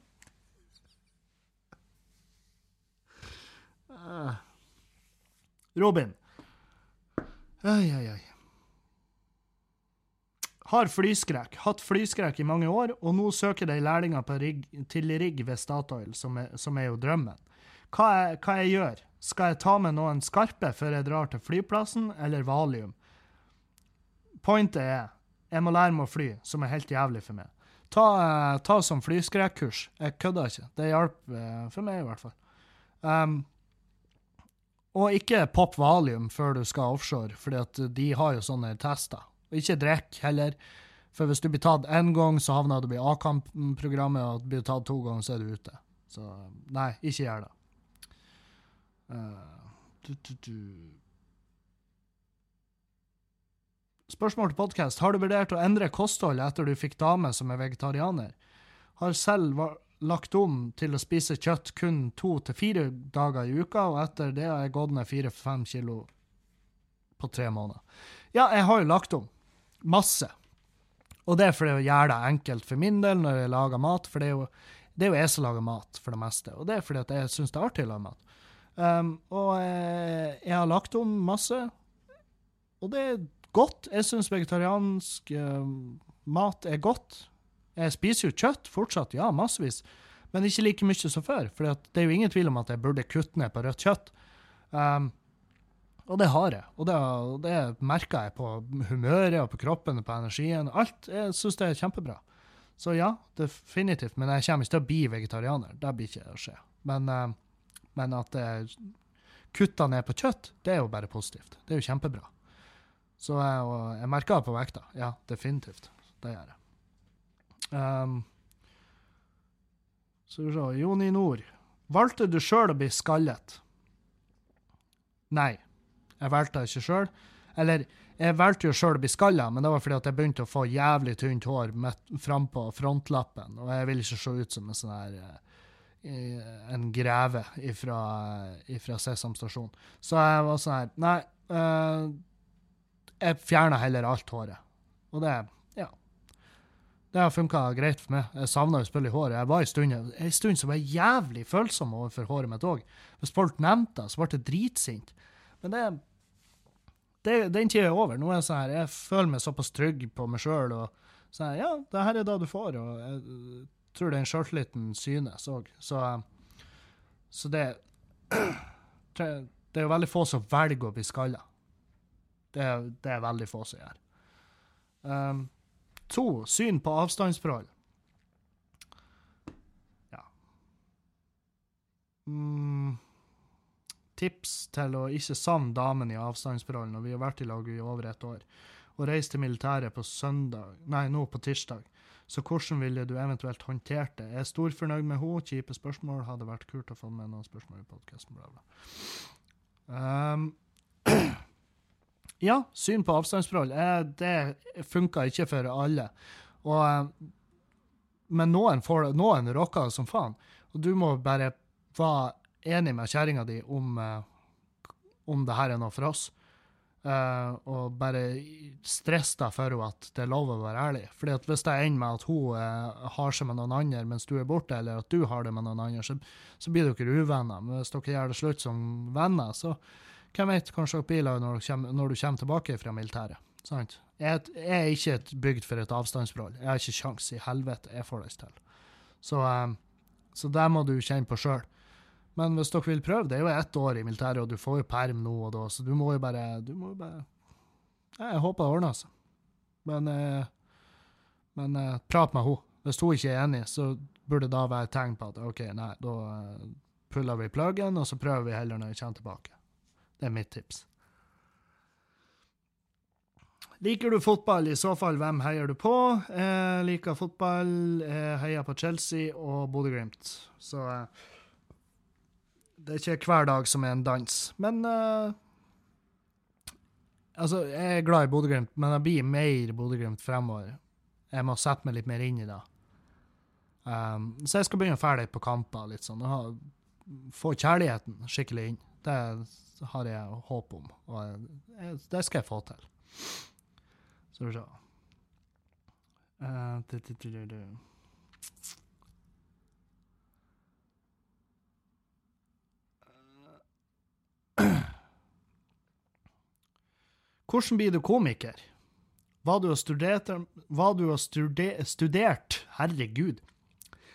Ah. Robin. Oi, oi, oi. Har flyskrekk. Hatt flyskrekk i mange år, og nå søker de lærlinger på rigg, til rigg ved Statoil, som er, som er jo drømmen. Hva, jeg, hva jeg gjør? Skal jeg ta med noen skarpe før jeg drar til flyplassen, eller valium? Pointet er, jeg må lære meg å fly, som er helt jævlig for meg. Ta, eh, ta som flyskrekkurs. Jeg kødder ikke. Det hjalp eh, for meg, i hvert fall. Um, og ikke pop valium før du skal offshore, fordi de har jo sånne tester. Og ikke drikk heller, for hvis du blir tatt én gang, så havner du i A-kamp-programmet, og blir du tatt to ganger, så er du ute. Så nei, ikke gjør det. Uh, du, du, du. Spørsmål til podkast. Har du vurdert å endre kostholdet etter du fikk dame som er vegetarianer? Har selv lagt om til å spise kjøtt kun to til fire dager i uka, og etter det har jeg gått ned fire-fem kilo på tre måneder. Ja, jeg har jo lagt om. Masse. Og det er fordi å gjøre det enkelt for min del når jeg lager mat, for det er jo, det er jo jeg som lager mat for det meste, og det er fordi at jeg syns det er artig å lage mat. Um, og eh, jeg har lagt om masse, og det er godt. Jeg syns vegetariansk eh, mat er godt. Jeg spiser jo kjøtt fortsatt, ja, massevis, men ikke like mye som før. For det er jo ingen tvil om at jeg burde kutte ned på rødt kjøtt. Um, og det har jeg, og det, det merker jeg på humøret og på kroppen og på energien. Alt. Jeg syns det er kjempebra. Så ja, definitivt. Men jeg kommer ikke til å bli vegetarianer. Det blir ikke å skje. Men, eh, men at jeg kutter ned på kjøtt, det er jo bare positivt. Det er jo kjempebra. Så jeg, jeg merker det på vekta. Ja, definitivt. Det gjør jeg. Um, så vi se. Joni Nord. Valgte du sjøl å bli skallet? Nei. Jeg valgte det ikke sjøl. Eller, jeg valgte jo sjøl å bli skalla, men det var fordi at jeg begynte å få jævlig tynt hår frampå frontlappen, og jeg ville ikke se ut som en sånn her eh, en greve ifra, ifra Sesam stasjon. Så jeg var sånn her Nei, eh, jeg fjerna heller alt håret. Og det Ja. Det har funka greit for meg. Jeg savna jo selvfølgelig håret. Jeg var en stund, en stund som var jævlig følsom overfor håret mitt òg. Hvis folk nevnte det, så ble jeg dritsint. Men det det, den tida er over. Nå er jeg sånn her, jeg føler meg såpass trygg på meg sjøl. Sånn, ja, det her er det du får, og jeg tror den sjøltilliten synes òg. Så, så det Det er jo veldig få som velger å bli skalla. Det, det, er veldig få som gjør. Um, to, syn på avstandsforhold. Ja. Mm tips til å ikke savne damen i avstandsforhold når vi har vært i lag i over et år, og reise til militæret på søndag, nei, nå på tirsdag. Så hvordan ville du eventuelt håndtert det? Jeg er storfornøyd med henne. Kjipe spørsmål. Hadde vært kult å få med noen spørsmål i podkasten. Um, ja, syn på avstandsforhold. Eh, det funka ikke for alle. Og, eh, men noen, får, noen rocker som faen. Og du må bare være enig med kjerringa di om, uh, om det her er noe for oss. Uh, og bare stress deg for henne at det er lov å være ærlig. Fordi at Hvis det ender med at hun uh, har seg med noen andre mens du er borte, eller at du har det med noen andre, så, så blir dere uvenner. Men hvis dere gjør det slutt som venner, så hvem vet, kanskje dere blir lag når, du kommer tilbake fra militæret. Sant? Jeg, jeg er ikke bygd for et avstandsforhold. Jeg har ikke sjans i helvete jeg får det til. Så, uh, så det må du kjenne på sjøl. Men hvis dere vil prøve, det er jo ett år i militæret, og du får jo perm nå og da, så du må jo bare du må jo bare Jeg håper det ordner seg. Men, eh, men eh, prat med henne. Hvis hun ikke er enig, så burde det da være et tegn på at OK, nei, da eh, puller vi pluggen, og så prøver vi heller når vi kommer tilbake. Det er mitt tips. Liker du fotball? I så fall, hvem heier du på? Jeg liker fotball. Jeg heier på Chelsea og Bodø-Glimt. Så det er ikke hver dag som er en dans. Men uh, Altså, jeg er glad i Bodø-Glimt, men jeg blir mer Bodø-Glimt fremover. Jeg må sette meg litt mer inn i det. Um, så jeg skal begynne å fære litt på kamper, litt sånn, ha, få kjærligheten skikkelig inn. Det har jeg håp om, og jeg, det skal jeg få til. Så vi ser. Hvordan blir du komiker? Hva du har studert Hva du har studert, studert Herregud.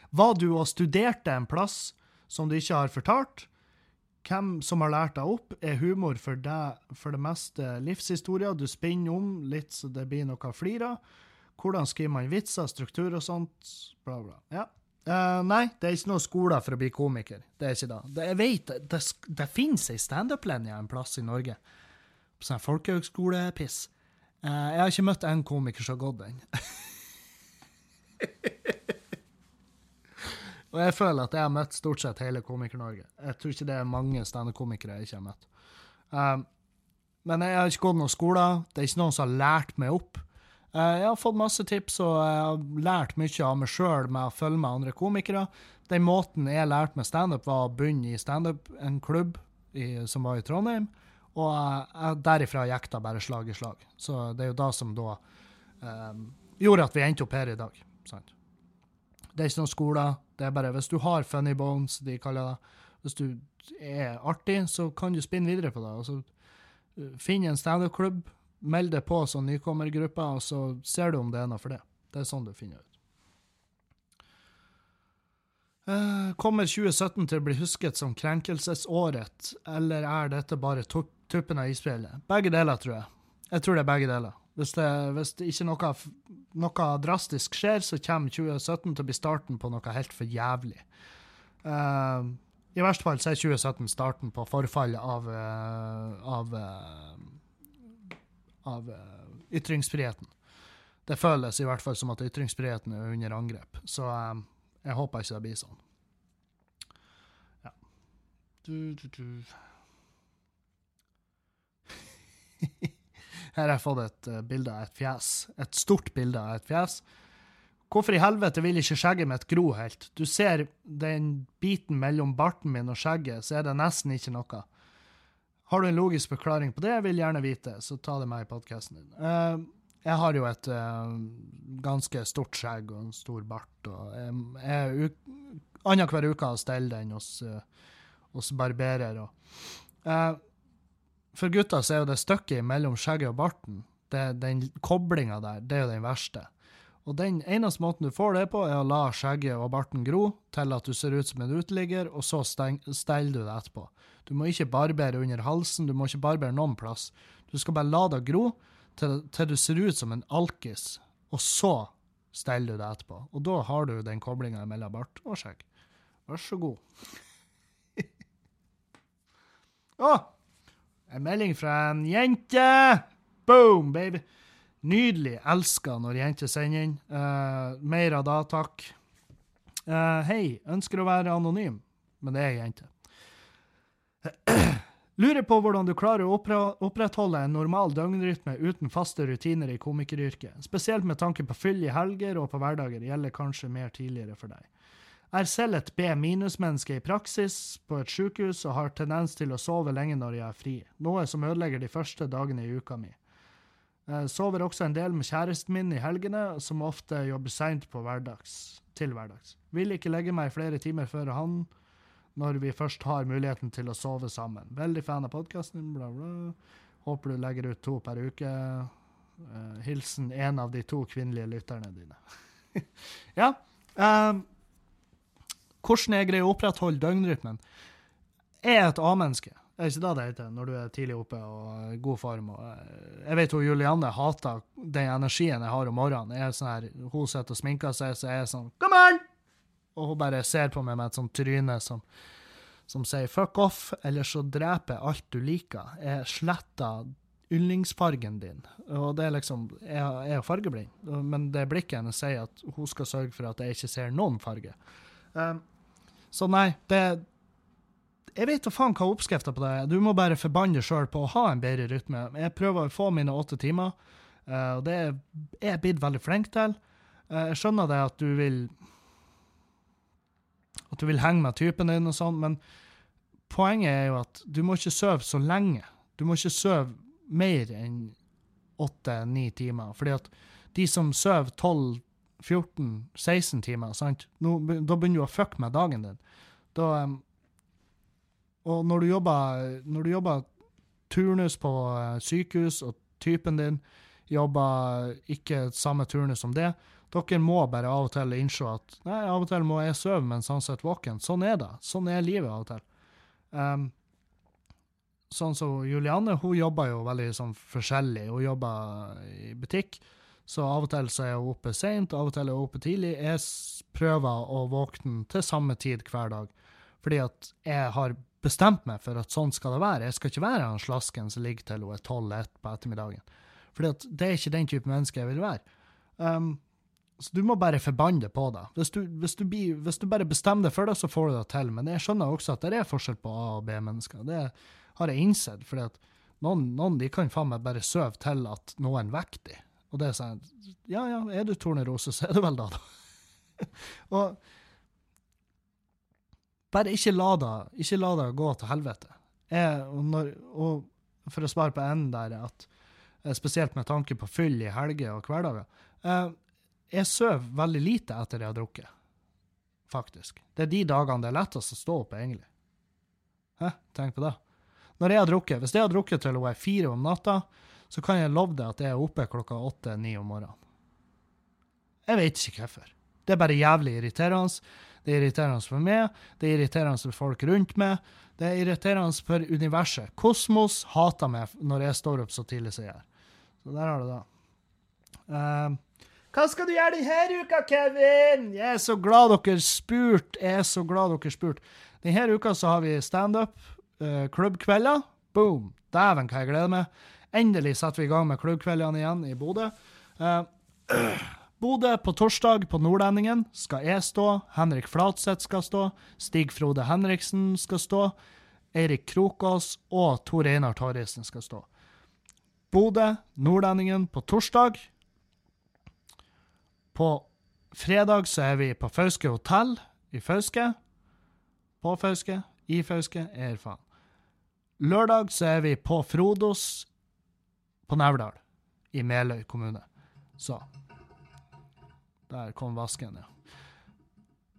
Hva du har studert en plass som du ikke har fortalt? Hvem som har lært deg opp? Er humor for deg for det meste livshistorier? Du spinner om litt så det blir noe å flire av. Hvordan skriver man vitser, struktur og sånt? Bla, bla. Ja. Uh, nei, det er ikke noe skole for å bli komiker. Det er ikke det jeg vet, det, det, det finnes ei standup-linje en plass i Norge sånn folkehøgskolepiss. Uh, jeg har ikke møtt en komiker som har gått den. Og jeg føler at jeg har møtt stort sett hele Komiker-Norge. Jeg tror ikke det er mange standup-komikere jeg ikke har møtt. Um, men jeg har ikke gått noen skoler. Det er ikke noen som har lært meg opp. Uh, jeg har fått masse tips, og jeg har lært mye av meg sjøl med å følge med andre komikere. Den måten jeg lærte meg standup, var å begynne i standup, en klubb som var i Trondheim. Og derifra gikk det bare slag i slag. Så det er jo det som da um, gjorde at vi endte opp her i dag. Sant? Det er ikke noen skoler. Det er bare hvis du har funny bones, de kaller det, hvis du er artig, så kan du spinne videre på det. Altså, Finn en standup-klubb, meld deg på som nykommergruppe, og så ser du om det er noe for det. Det er sånn du finner ut. Uh, kommer 2017 til å bli husket som krenkelsesåret, eller er dette bare tuppen av isfjellet. Begge deler, tror jeg. Jeg tror det er begge deler. Hvis det, hvis det ikke noe, noe, drastisk skjer, så kommer 2017 til å bli starten på noe helt for jævlig. Uh, I verste fall så er 2017 starten på forfallet av, uh, av, uh, av ytringsfriheten. Det føles i hvert fall som at ytringsfriheten er under angrep. Så jeg håper ikke det blir sånn. Ja. Du, du, du. Her har jeg fått et uh, bilde av et fjes. Et stort bilde av et fjes. Hvorfor i helvete vil ikke skjegget mitt gro helt? Du ser den biten mellom barten min og skjegget, så er det nesten ikke noe. Har du en logisk forklaring på det, jeg vil gjerne vite, så ta det med i podkasten din. Uh, jeg har jo et uh, ganske stort skjegg og en stor bart, og jeg jeg annenhver uke steller den hos, uh, hos barberer. Og, uh, for gutta så er jo det stykket mellom skjegget og barten, det, den koblinga der, det er jo den verste. Og den eneste måten du får det på, er å la skjegget og barten gro til at du ser ut som en uteligger, og så steller du det etterpå. Du må ikke barbere under halsen, du må ikke barbere noen plass. Du skal bare la det gro til, til du ser ut som en alkis, og så steller du det etterpå. Og da har du den koblinga mellom bart og skjegg. Vær så god. Å! En melding fra en jente! Boom, baby! Nydelig. Elsker når jenter sender inn. Uh, mer av det, takk. Uh, Hei, ønsker å være anonym, men det er jente. Lurer på hvordan du klarer å opprettholde en normal døgnrytme uten faste rutiner i komikeryrket. Spesielt med tanke på fyll i helger og på hverdager gjelder kanskje mer tidligere for deg. Er selv et B-minus-menneske i praksis på et sykehus og har tendens til å sove lenge når jeg er fri, noe som ødelegger de første dagene i uka mi. Jeg sover også en del med kjæresten min i helgene, som ofte jobber seint hverdags, til hverdags. Vil ikke legge meg flere timer før han når vi først har muligheten til å sove sammen. Veldig fan av podkasten, bla, bla. Håper du legger ut to per uke. Uh, hilsen en av de to kvinnelige lytterne dine. ja. Um, hvordan jeg greier å opprettholde døgnrytmen? Jeg er et A-menneske. Det er ikke det det heter når du er tidlig oppe og i god form. Og, eh, jeg vet hun Julianne hater den energien jeg har om morgenen. Jeg er sånn her, Hun sitter og sminker seg, så jeg er sånn Come on! Og hun bare ser på meg med et sånt tryne som, som sier 'fuck off', eller så dreper jeg alt du liker. Jeg sletter yndlingsfargen din. Og det er liksom Jeg er fargeblind, men det blikket hennes sier at hun skal sørge for at jeg ikke ser noen farge. Um, så nei, det Jeg vet da faen hva oppskrifta på det er. Du må bare forbanne deg sjøl på å ha en bedre rytme. Jeg prøver å få mine åtte timer, uh, og det er jeg blitt veldig flink til. Uh, jeg skjønner det at du vil at du vil henge med typen din og sånn, men poenget er jo at du må ikke sove så lenge. Du må ikke sove mer enn åtte-ni timer. Fordi at de som sover 12-14-16 timer, sant? Nå, da begynner du å fucke med dagen din. Da, og når du, jobber, når du jobber turnus på uh, sykehus, og typen din jobber ikke samme turnus som det, dere må bare av og til innse at nei, av og til må jeg sove mens han sitter våken. Sånn er det. Sånn er livet av og til. Um, sånn som Julianne, hun jobber jo veldig sånn forskjellig. Hun jobber i butikk, så av og til så er hun oppe seint, av og til er hun oppe tidlig. Jeg prøver å våkne til samme tid hver dag, fordi at jeg har bestemt meg for at sånn skal det være. Jeg skal ikke være han slasken som ligger til hun er 12-1 på ettermiddagen. Fordi at det er ikke den type menneske jeg vil være. Um, så du må bare forbanne det på deg. Hvis du, hvis, hvis du, bare bestemmer deg for det, så får du det til. Men jeg skjønner også at det er forskjell på A- og B-mennesker. Det har jeg innsett. fordi at noen, noen de kan faen meg bare sove til at noen vekker dem. Og det er sånn Ja, ja, er du tornerose, så er du vel da, da. og bare ikke la det, ikke la det gå til helvete. Jeg, og, når, og for å svare på enden der, at eh, spesielt med tanke på fyll i helger og hverdager eh, jeg sover veldig lite etter jeg har drukket, faktisk. Det er de dagene det er lettest å stå opp, egentlig. Hæ? Tenk på det. Når jeg har drukket, Hvis jeg har drukket til hun er fire om natta, så kan jeg love deg at jeg er oppe klokka åtte-ni om morgenen. Jeg vet ikke hvorfor. Det er bare jævlig irriterende. Det er irriterende for meg, det er irriterende for folk rundt meg, det er irriterende for universet. Kosmos hater meg når jeg står opp så tidlig som jeg gjør. Så der har du det. Uh, hva skal du gjøre denne uka, Kevin? Jeg er så glad dere spurte. Jeg er så glad dere spurte. Denne uka så har vi standup, uh, klubbkvelder. Boom. Dæven, hva jeg gleder meg. Endelig setter vi i gang med klubbkveldene igjen i Bodø. Uh, Bodø på torsdag på Nordlendingen skal jeg stå. Henrik Flatseth skal stå. Stig Frode Henriksen skal stå. Eirik Krokås og Tor Einar Torrisen skal stå. Bodø, Nordlendingen på torsdag. På fredag så er vi på Fauske hotell i Fauske. På Fauske, i Fauske, er faen. Lørdag så er vi på Frodos på Nevdal i Meløy kommune. Så Der kom vasken, ja.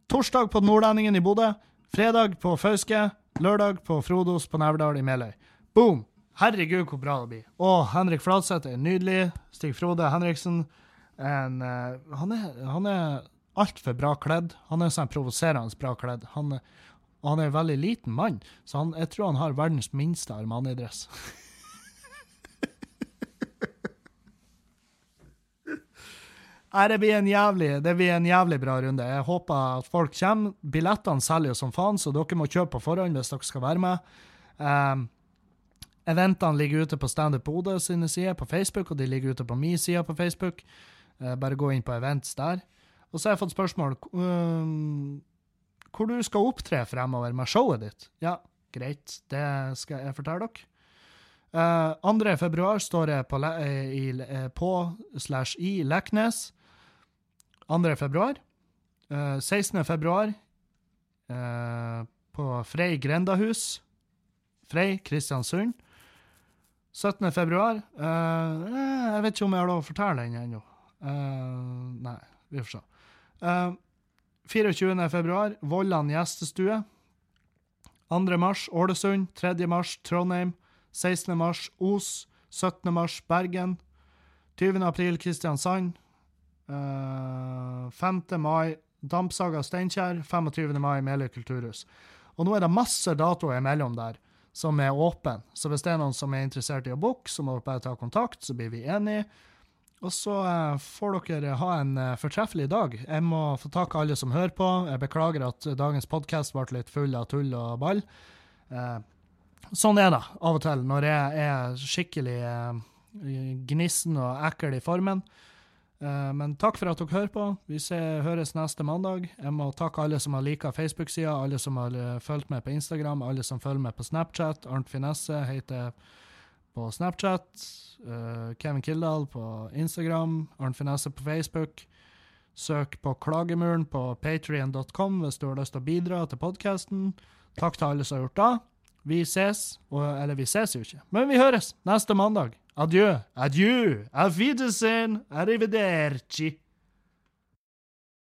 Torsdag på Nordlendingen i Bodø. Fredag på Fauske. Lørdag på Frodos på Nevdal i Meløy. Boom! Herregud, hvor bra det blir. Og Henrik Fladseth er nydelig. Stig Frode Henriksen en, uh, Han er, han er altfor bra kledd. Han er sånn provoserende bra kledd. Han, han er en veldig liten mann, så han, jeg tror han har verdens minste Armani-dress. det blir, jævlig, det blir en jævlig bra runde. Jeg håper at folk kommer. Billettene selger som faen, så dere må kjøpe på forhånd hvis dere skal være med. Um, eventene ligger ute på Standup Bodø sine sider på Facebook, og de ligger ute på min side på Facebook. Uh, bare gå inn på events der. Og så har jeg fått spørsmål um, hvor du skal opptre fremover med showet ditt. Ja, greit, det skal jeg fortelle dere. Uh, 2. februar står jeg på, le i, eh, på slash i Leknes. 2. februar. Eh, 16. februar eh, på Frei grendahus. Frei, Kristiansund. 17. februar eh, eh, Jeg vet ikke om jeg har lov å fortelle den ennå. Eh, nei, vi får se. Eh, 24. februar, Vollan gjestestue. 2. mars, Ålesund. 3. mars, Trondheim. 16. mars, Os. 17. mars, Bergen. 20. april, Kristiansand. Uh, 5. mai, Dampsaga Steinkjer. 25. mai, Meløy kulturhus. Og nå er det masse datoer imellom der som er åpen. Så hvis det er noen som er interessert i å booke, så må dere bare ta kontakt, så blir vi enige. Og så uh, får dere ha en uh, fortreffelig dag. Jeg må få tak i alle som hører på. Jeg beklager at dagens podkast ble litt full av tull og ball. Sånn er det av og til når jeg er skikkelig gnissen og ekkel i formen. Men takk for at dere hører på. Vi ser, høres neste mandag. Jeg må takke alle som har lika Facebook-sida, alle som har fulgt med på Instagram, alle som følger med på Snapchat. Arnt Finesse heter på Snapchat. Uh, Kevin Kildahl på Instagram. Arnt Finesse på Facebook. Søk på Klagemuren på patrion.com hvis du har lyst til å bidra til podkasten. Takk til alle som har gjort det. Vi ses, eller vi ses jo ikke, men vi høres neste mandag. Adjø, adjø, auf Wiedersehen, arrivederci.